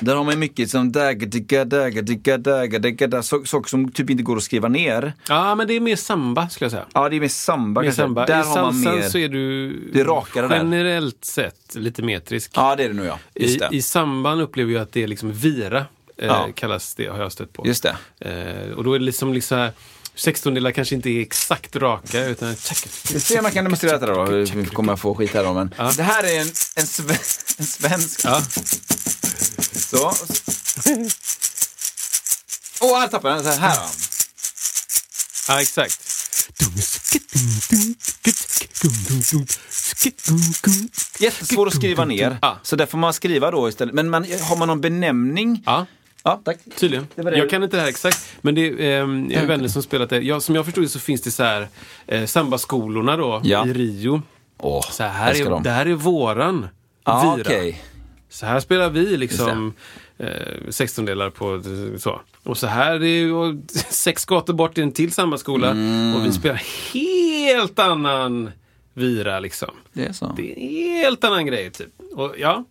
Där har man ju mycket som dagga-digga, där, så- saker som typ inte går att skriva ner. Ja, men det är mer samba skulle jag säga. Ja, det är mer samba Mer samba. Där I har man mer... så är du Det är rakare där. generellt sett lite metrisk. Ja, det är det nog ja. Just I, det. I samban upplever jag att det är liksom vira, eh, Ja. kallas det, har jag stött på. Just det. Eh, och då är det liksom, liksom här, 16-delar kanske inte är exakt raka, utan... Vi ser om jag kan demonstrera detta då. Nu kommer jag få skit här då. Men Det här är en, en, sve, en svensk. Ja. Så. Åh, här tappade den. Så här då. ja, exakt. Jättesvår att skriva ner. Ja. Så där får man skriva då istället. Men man, har man någon benämning? Ja, Ja, tack. tydligen. var det. Jag kan inte det här exakt, men det är, ehm, jag har vänner som spelat det. Jag, som jag förstod det så finns det så här, eh, sambaskolorna då, Ja. i Rio. Åh, Så här är, dem. det här är våran Ja, vira. okej. Så här spelar vi liksom eh, 16-delar på eh, så. Och så här är ju och sex gator bort i en till sambaskola Mm. och vi spelar helt annan vira liksom. Det är så. Det är en helt annan grej typ. Och ja,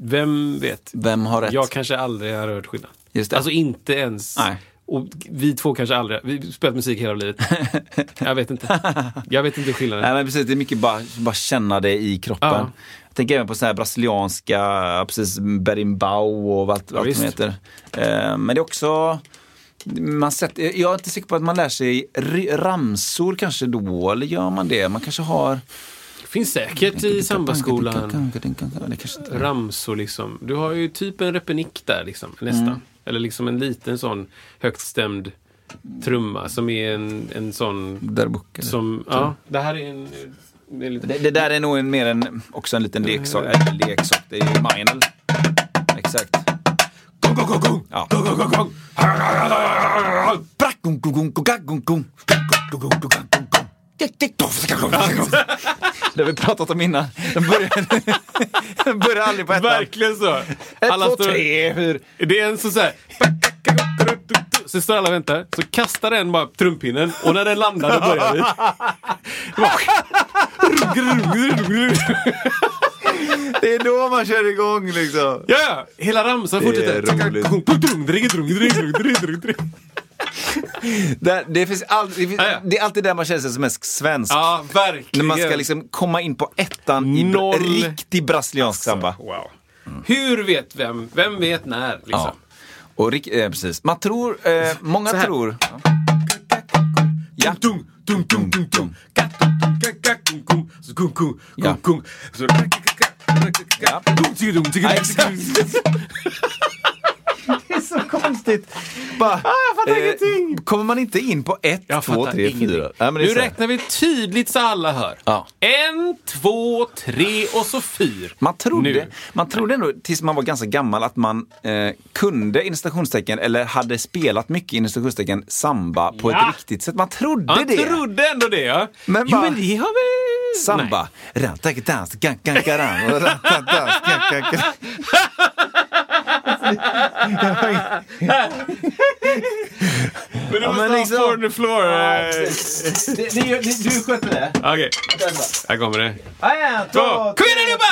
vem vet? Vem har rätt? Jag kanske aldrig har hört skillnad. Just det. Alltså inte ens. Nej. Och vi två kanske aldrig, vi har spelat musik hela livet. Jag vet inte. Jag vet inte skillnaden. Nej, men precis, det är mycket bara, bara känna det i kroppen. Ja. Jag tänker även på så här brasilianska, precis berimbau och allt, allt visst. som heter. Eh, men det är också, man sätter, jag är inte säker på att man lär sig ramsor kanske då, eller gör man det? Man kanske har... Finns säkert i sambaskolan. Ramsor liksom. Du har ju typ en repenick där liksom, nästan. Mm. Eller liksom en liten sån högt stämd trumma som är en, en sån Darbuk? som, ja, det här är en... Det är lite, Det, det där är nog en, mer en, också en liten leksak. Äh, leksak. Det är ju Minel. Exakt. Ja. Det har vi pratat om innan. De börjar, de börjar aldrig på ettan. Verkligen så! Ett, Alla två, tre. Hur? Det är en sån så här... Så står alla och väntar, så kastar en bara trumpinnen och när den landar då börjar vi. Det är då man kör igång liksom. Ja, ja! Hela ramsan fortsätter. Det, det, finns all, det, finns, ja. det är alltid där man känner sig som mest svensk. Ja, verkligen. När man ska liksom komma in på ettan i Noll. riktig brasiliansk samba. Wow. Hur vet vem? Vem vet när? Liksom. Ja. Och eh, precis. Man tror, eh, många tror... Ja. Ja. Ja. Det är så konstigt. Bara, Ah, jag fattar eh, ingenting. Kommer man inte in på ett, Jag två, tre, fyra? Är nu räknar vi tydligt så alla hör. Ja. En, två, tre och så fyr. Man trodde, Nu. man trodde ändå tills man var ganska gammal att man eh, kunde inom eller hade spelat mycket inom samba på Ja. ett riktigt sätt. Man trodde Man det. trodde ändå det ja. Men jo, bara- men det har vi... Samba. Gangangaran. Men du Ja, måste ha liksom- on the floor. Eh. Det- det- det- Du sköter det. Okej, här kommer det. En, Två. Kom igen allihopa!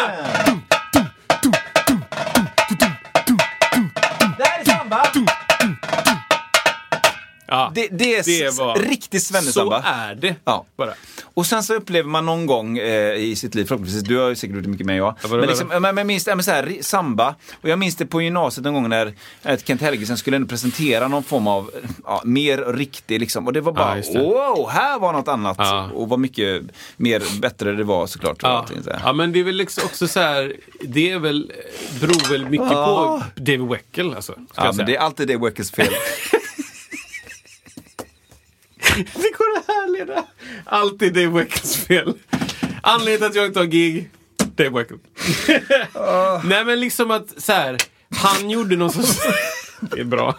Det här är samba. Ja, Det, det är Det var- riktig så svennesamba. är det. Ja. Bara. Och sen så upplever man någon gång eh, i sitt liv, förhoppningsvis, du har ju säkert gjort det mycket mer än jag. Ja, men, liksom, men, men ja, men så här, samba, och jag minns det på gymnasiet någon gång när eh, Kent Helgesen skulle ändå presentera någon form av ja, mer riktig liksom. Och det var Ja, bara, det. wow, här var något annat. Ja. Och vad mycket mer bättre det var såklart. Ja. så ja, men det är väl liksom också så här, det är väl, beror väl mycket Ja. på David Weckel alltså. Ja, men det är alltid det Weckels fel. Det går att härleda. Alltid Dave Weckels fel. Anledningen till att jag inte har gig, Dave Weckel. Nej men liksom att så här, han gjorde någon sorts... Det är bra.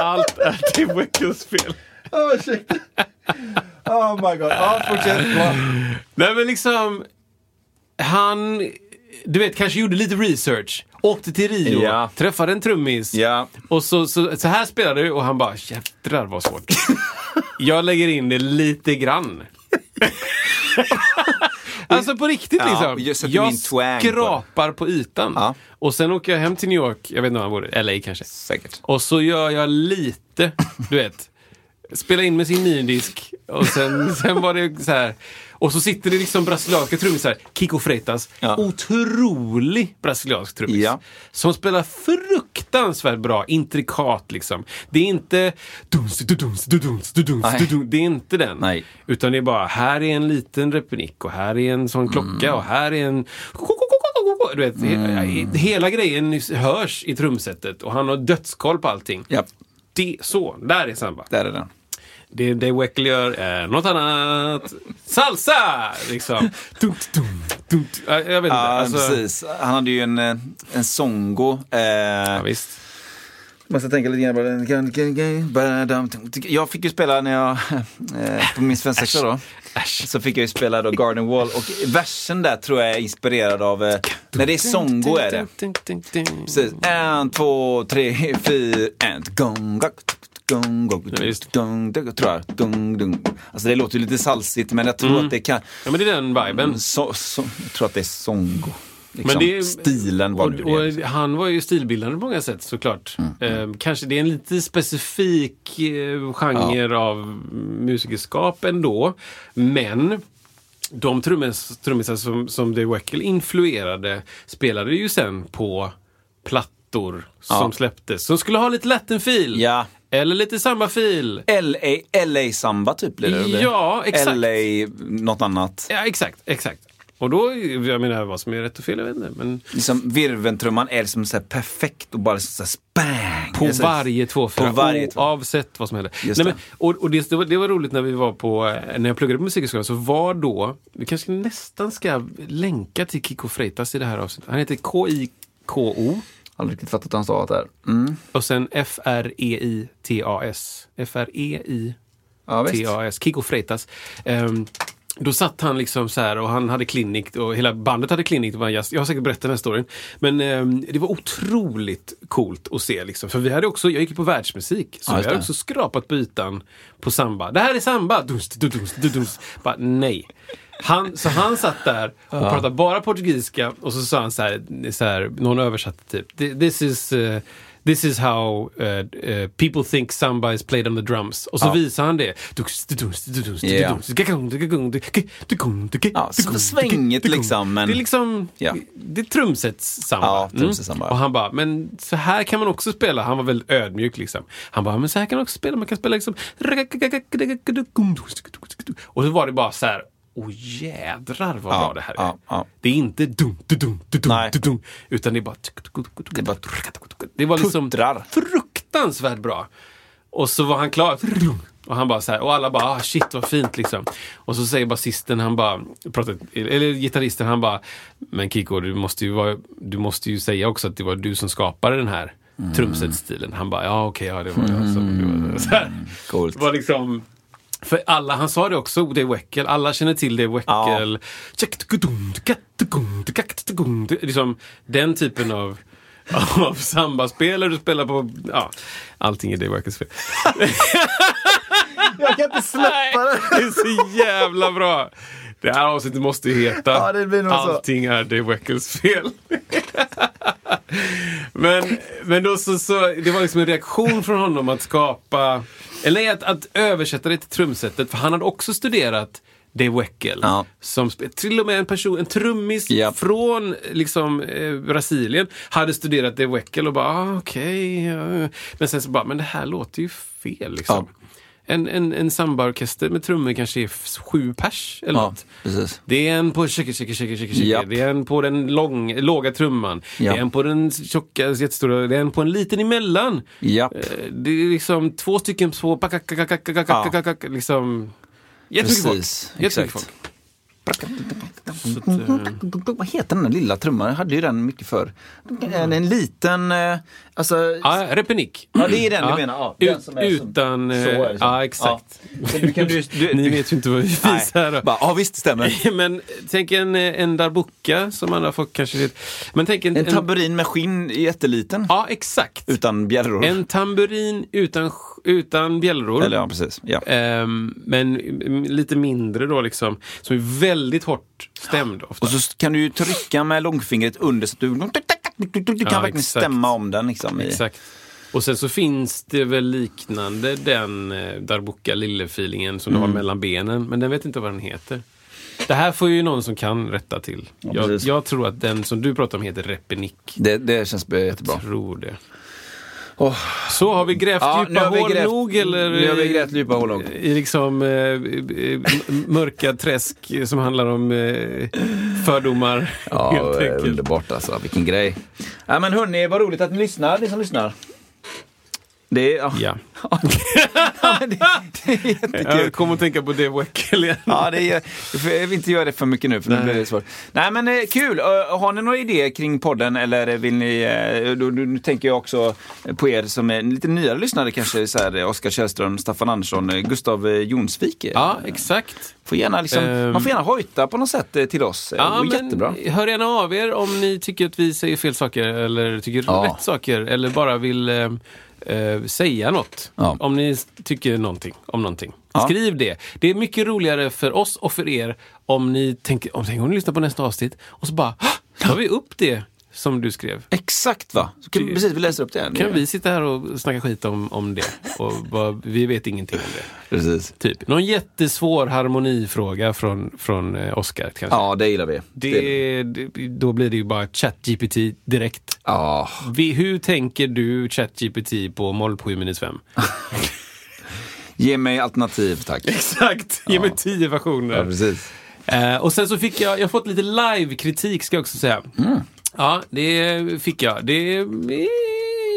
Allt är Dave Weckels fel. oh, ursäkta. Oh my god. Ja, fortsätt. Nej men liksom, han, du vet, kanske gjorde lite research. Åkte till Rio, Ja. träffade en trummis. Ja. Och så, så, så här spelade du och han bara, jädrar vad svårt. jag lägger in det lite grann. alltså på riktigt Ja, liksom. jag twang på skrapar på ytan. Ja. Och sen åker jag hem till New York, jag vet inte var han bor, LA kanske. Säkert. Och så gör jag lite, du vet, spela in med sin minidisk och sen, sen var det så här. Och så sitter det liksom brasilianska trummisar, Kiko Freitas, Ja. otrolig brasiliansk trummis. Ja. Som spelar fruktansvärt bra, intrikat liksom. Det är inte duns, du duns, du duns, du duns. Det är inte den. Nej. Utan det är bara, här är en liten repinik och här är en sån klocka Mm. och här är en du vet, he- hela grejen hörs i trumsetet och han har dödskoll på allting. Ja, Det, så, där är samba. där är den. Det Dave Weckl gör är något annat. Salsa! Liksom. Dunt, dunt. Ja, Jag vet inte. Ja, alltså, precis. Han hade ju en, eh, en songo. Eh, Ja, visst. Måste tänka lite grann på. Jag fick ju spela när jag, eh, på min svensexa då. Så fick jag ju spela då Garden Wall och versen där tror jag är inspirerad av, eh, när det är songo är det. Precis. En, två, tre, fyra, en, gong, Ja, just. gong, gong, tror jag. Dung, dung. Alltså det låter ju lite salsigt men jag tror att det kan, Ja, men det är den viben. så, så, jag tror att det är songo. Liksom. Men det Stilen var Och, nu det. och han var ju stilbildande på många sätt såklart. Mm, Eh, kanske det är en lite specifik eh, genre av musikerskap ändå. Men de trummis- trummisar som, som Dave Weckl influerade spelade ju sen på plattor som Ja. släpptes. Som skulle ha lite Latin-fil. Ja. Eller lite samma fil. LA, LA Samba typ blir det? eller? Ja, exakt. LA något annat. Ja, exakt, exakt. Och då, jag menar vad som är rätt och fel, jag vet inte. Men Liksom virventrumman är liksom så här perfekt och bara liksom så här spang. På Alltså, varje tvåfyra, varje oavsett vad som händer. Just Nej, det. men, och och det, det, var, det var roligt när vi var på, eh, när jag pluggade på Musikhögskolan, så var då, vi kanske nästan ska länka till Kiko Freitas i det här avsnittet. Han heter K-I-K-O Aldrig riktigt fattat hur han stavat där. Mm. och sen F-R-E-I-T-A-S. F-R-E-I-T-A-S. Kiko Freitas. Ehm, då satt han liksom så här och han hade klinik och hela bandet hade klinik. Jag har säkert berättat den här storyn. Men ehm, det var otroligt coolt att se liksom. För vi hade också, jag gick på världsmusik. Så Ja, vi just hade det. också skrapat på ytan på samba. Det här är samba! Dunst, dunst, dunst. Bara nej. Han, så han satt där och pratade bara portugisiska och så sa han så här, så här någon översatte typ. This is, uh, this is how uh, uh, people think samba is played on the drums. Och så Ja. visar han det. Ja. Ja, svängigt liksom, men- Det är liksom, Ja. det är trumsetssamba. Ja, trumsetssamba. Och han bara, men så här kan man också spela. Han var väldigt ödmjuk liksom. Han bara, men så här kan man också spela. Man kan spela liksom... Och så var det bara så här åh jädrar vad Ja, bra det här är. ja, ja. Det är inte dum, dum, dum, dum, Nej. dum, dum, utan det är bara... Det bara Det var liksom puttrar. fruktansvärt bra. Och så var han klar. Och han bara så här, och alla bara ah, shit vad fint liksom. Och så säger basisten, han bara, pratar, eller gitarristen, han bara Men Kiko, du måste, ju vara, du måste ju säga också att det var du som skapade den här Mm. trumsetstilen. Han bara, ja okej, ja det var jag. Så, det var, så här. Coolt. Det var liksom för alla, han sa det också, Dave Weckel, alla känner till Dave Weckel. Liksom den typen av, av sambaspel du spelar på, ja, allting är Dave Weckels fel. Jag kan inte släppa det. Det är så jävla bra! Det här avsnittet måste ju heta Ja, det blir nog så. Allting är Dave Weckels fel. men, men då så, så, det var liksom en reaktion från honom att skapa, eller nej, att, att översätta det till trumsetet, för han hade också studerat Dave Weckel. Ja. Som, till och med en person, en trummis Ja. från liksom, eh, Brasilien hade studerat Dave Weckel och bara, ah, okej. ja. Men sen så bara, men det här låter ju fel liksom. Ja en, en, en sambaorkester med trummor kanske är sju pers eller ja, något. Precis. Det är en på tjicka, tjicka, tjicka, tjicka, tjicka. Det är en på den lång, låga trumman. Japp. Det är en på den tjocka, jättestora. Det är en på en liten emellan. Japp. Eh, det är liksom två stycken på... Liksom, jättemycket Precis, folk. Jättemycket exakt. folk. Att, eh, Vad heter den där lilla trumman? Jag hade ju den mycket förr. En, en liten, eh, alltså... Ja, Repenik. Ja, det är den du Ja. menar. Ja, den Ut, som är som- utan... eh, så så. ja, exakt. Ja. Du kan- du- du- Ni vet ju inte vad vi visar. Bara, ja visst, det stämmer. Men tänk en, en darbuka som har fått kanske... vet- Men tänk en... En tamburin med skinn jätteliten. Ja, exakt. Utan bjällror. En tamburin utan, utan bjällror. Eller ja, precis. Ja. Ehm, men mm, lite mindre då liksom. Som är väldigt hårt stämd ofta. Och så kan du ju trycka med långfingret under så att du, du kan Ja, verkligen exakt. stämma om den. Liksom, i, Exakt. Och sen så finns det väl liknande den eh, Darbuka lille-feelingen som du Mm. har mellan benen. Men den vet inte vad den heter. Det här får ju någon som kan rätta till. jag, precis. jag tror att den som du pratar om heter Repenik. Det, det känns jättebra. Tror det. Åh. Så har vi grävt Ja, djupa hål grävt- nog eller? nu har vi grävt djupa hål nog. I liksom eh, eh, mörka träsk som handlar om eh, fördomar. Ja, eh, underbart alltså. Vilken grej. Ja, men hörni, vad roligt att ni lyssnar, ni som lyssnar. Det är, ja. Ja. det, det är jättekul. Jag kommer att tänka på det Weckel igen. Ja, det är, jag vill inte göra det för mycket nu för nu blir det svårt. Nej men eh, kul! Har ni några idéer kring podden eller vill ni, eh, då, då, nu tänker jag också på er som är lite nyare lyssnare kanske, så här, eh, Oskar Källström, Staffan Andersson, eh, Gustav Jonsvik. Ja, exakt. Får gärna liksom, Ehm. man får gärna hojta på något sätt till oss. Ja, men jättebra. Hör gärna av er om ni tycker att vi säger fel saker eller tycker Ja. rätt saker eller bara vill eh, eh, säga något. Ja. Om ni tycker någonting om någonting. Ja. Skriv det. Det är mycket roligare för oss och för er om ni tänker, om, tänk om ni lyssnar på nästa avsnitt och så bara, "Hå! tar vi upp det som du skrev. Exakt va? Så kan, precis, vi läser upp det. Kan vi sitta här och snacka skit om, om det? Och vad, vi vet ingenting om det. Precis. Typ. Någon jättesvår harmonifråga från, från eh, Oscar kanske. Ja, det gillar vi. Det, det, då blir det ju bara ChatGPT direkt. Ja, Vi, hur tänker du ChatGPT på moll på minus 5? ge mig alternativ tack. Exakt! Ge mig tio versioner. Ja, precis. Eh, och sen så fick jag, jag har fått lite live-kritik ska jag också säga. Mm. Ja, det fick jag. Det är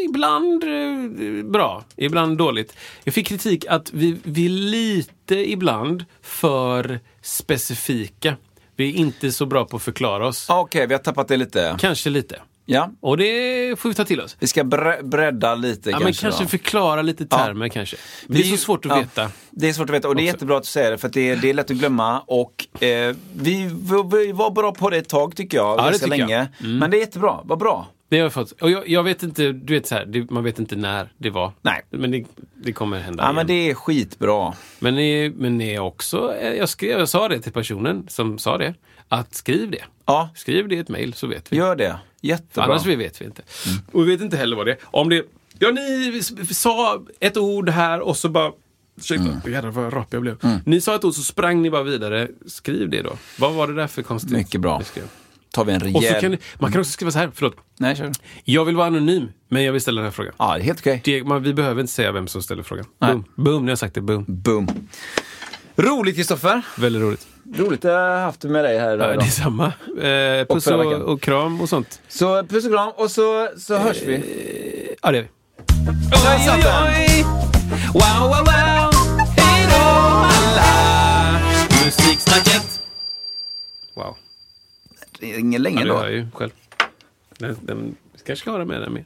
ibland eh, bra, ibland dåligt. Jag fick kritik att vi, vi är lite ibland för specifika. Vi är inte så bra på att förklara oss. Okej, vi har tappat det lite. Kanske lite. Ja, Och det får vi ta till oss. vi ska bre- bredda lite Ja, kanske. men kanske då. förklara lite termer kanske. Det är Vi- så svårt att ja, veta. Det är svårt att veta och det är Också. jättebra att du säger det för att det är, det är lätt att glömma och eh, vi, vi var bra på det ett tag tycker jag, det ganska tycker jag. länge. Men det är jättebra, vad bra. Det har jag fått. Och jag, jag vet inte, du vet så här, det, man vet inte när det var. Nej. Men det, det kommer hända Ja igen. men det är skitbra. Men ni, men är också, eh, jag, skrev, jag sa det till personen som sa det, att skriv det. Ja, Skriv det i ett mejl så vet vi. gör det. Jättebra. Mm. Annars vi vet vi inte. Och vi vet inte heller vad det är. Om det, ja ni sa ett ord här och så bara Ursäkta, Mm. jävlar vad rapig jag blev. Ni sa ett ord så sprang ni bara vidare. Skriv det då. Vad var det där för konstigt? Mycket bra. Tar vi en rejäl... Kan, ni- man kan också skriva så här, förlåt. Nej, kör. Jag vill vara anonym, men jag vill ställa den här frågan. Ja, det är helt okej. Det, man, vi behöver inte säga vem som ställer frågan. Nej. Boom, boom, ni har sagt det. Boom. Boom. Roligt Kristoffer. Väldigt roligt. Roligt att ha haft med dig här Ja, idag. det då. är samma. Eh, puss och, och kram och sånt. Så puss och kram och så, så hörs vi. Ja, det gör vi. Oj, oj, oj. Wow, wow, wow! Hej då alla! Musiksnacket! Wow. Det ringer länge Ja, då. jag ju själv. Den, den kanske ska ha med den med.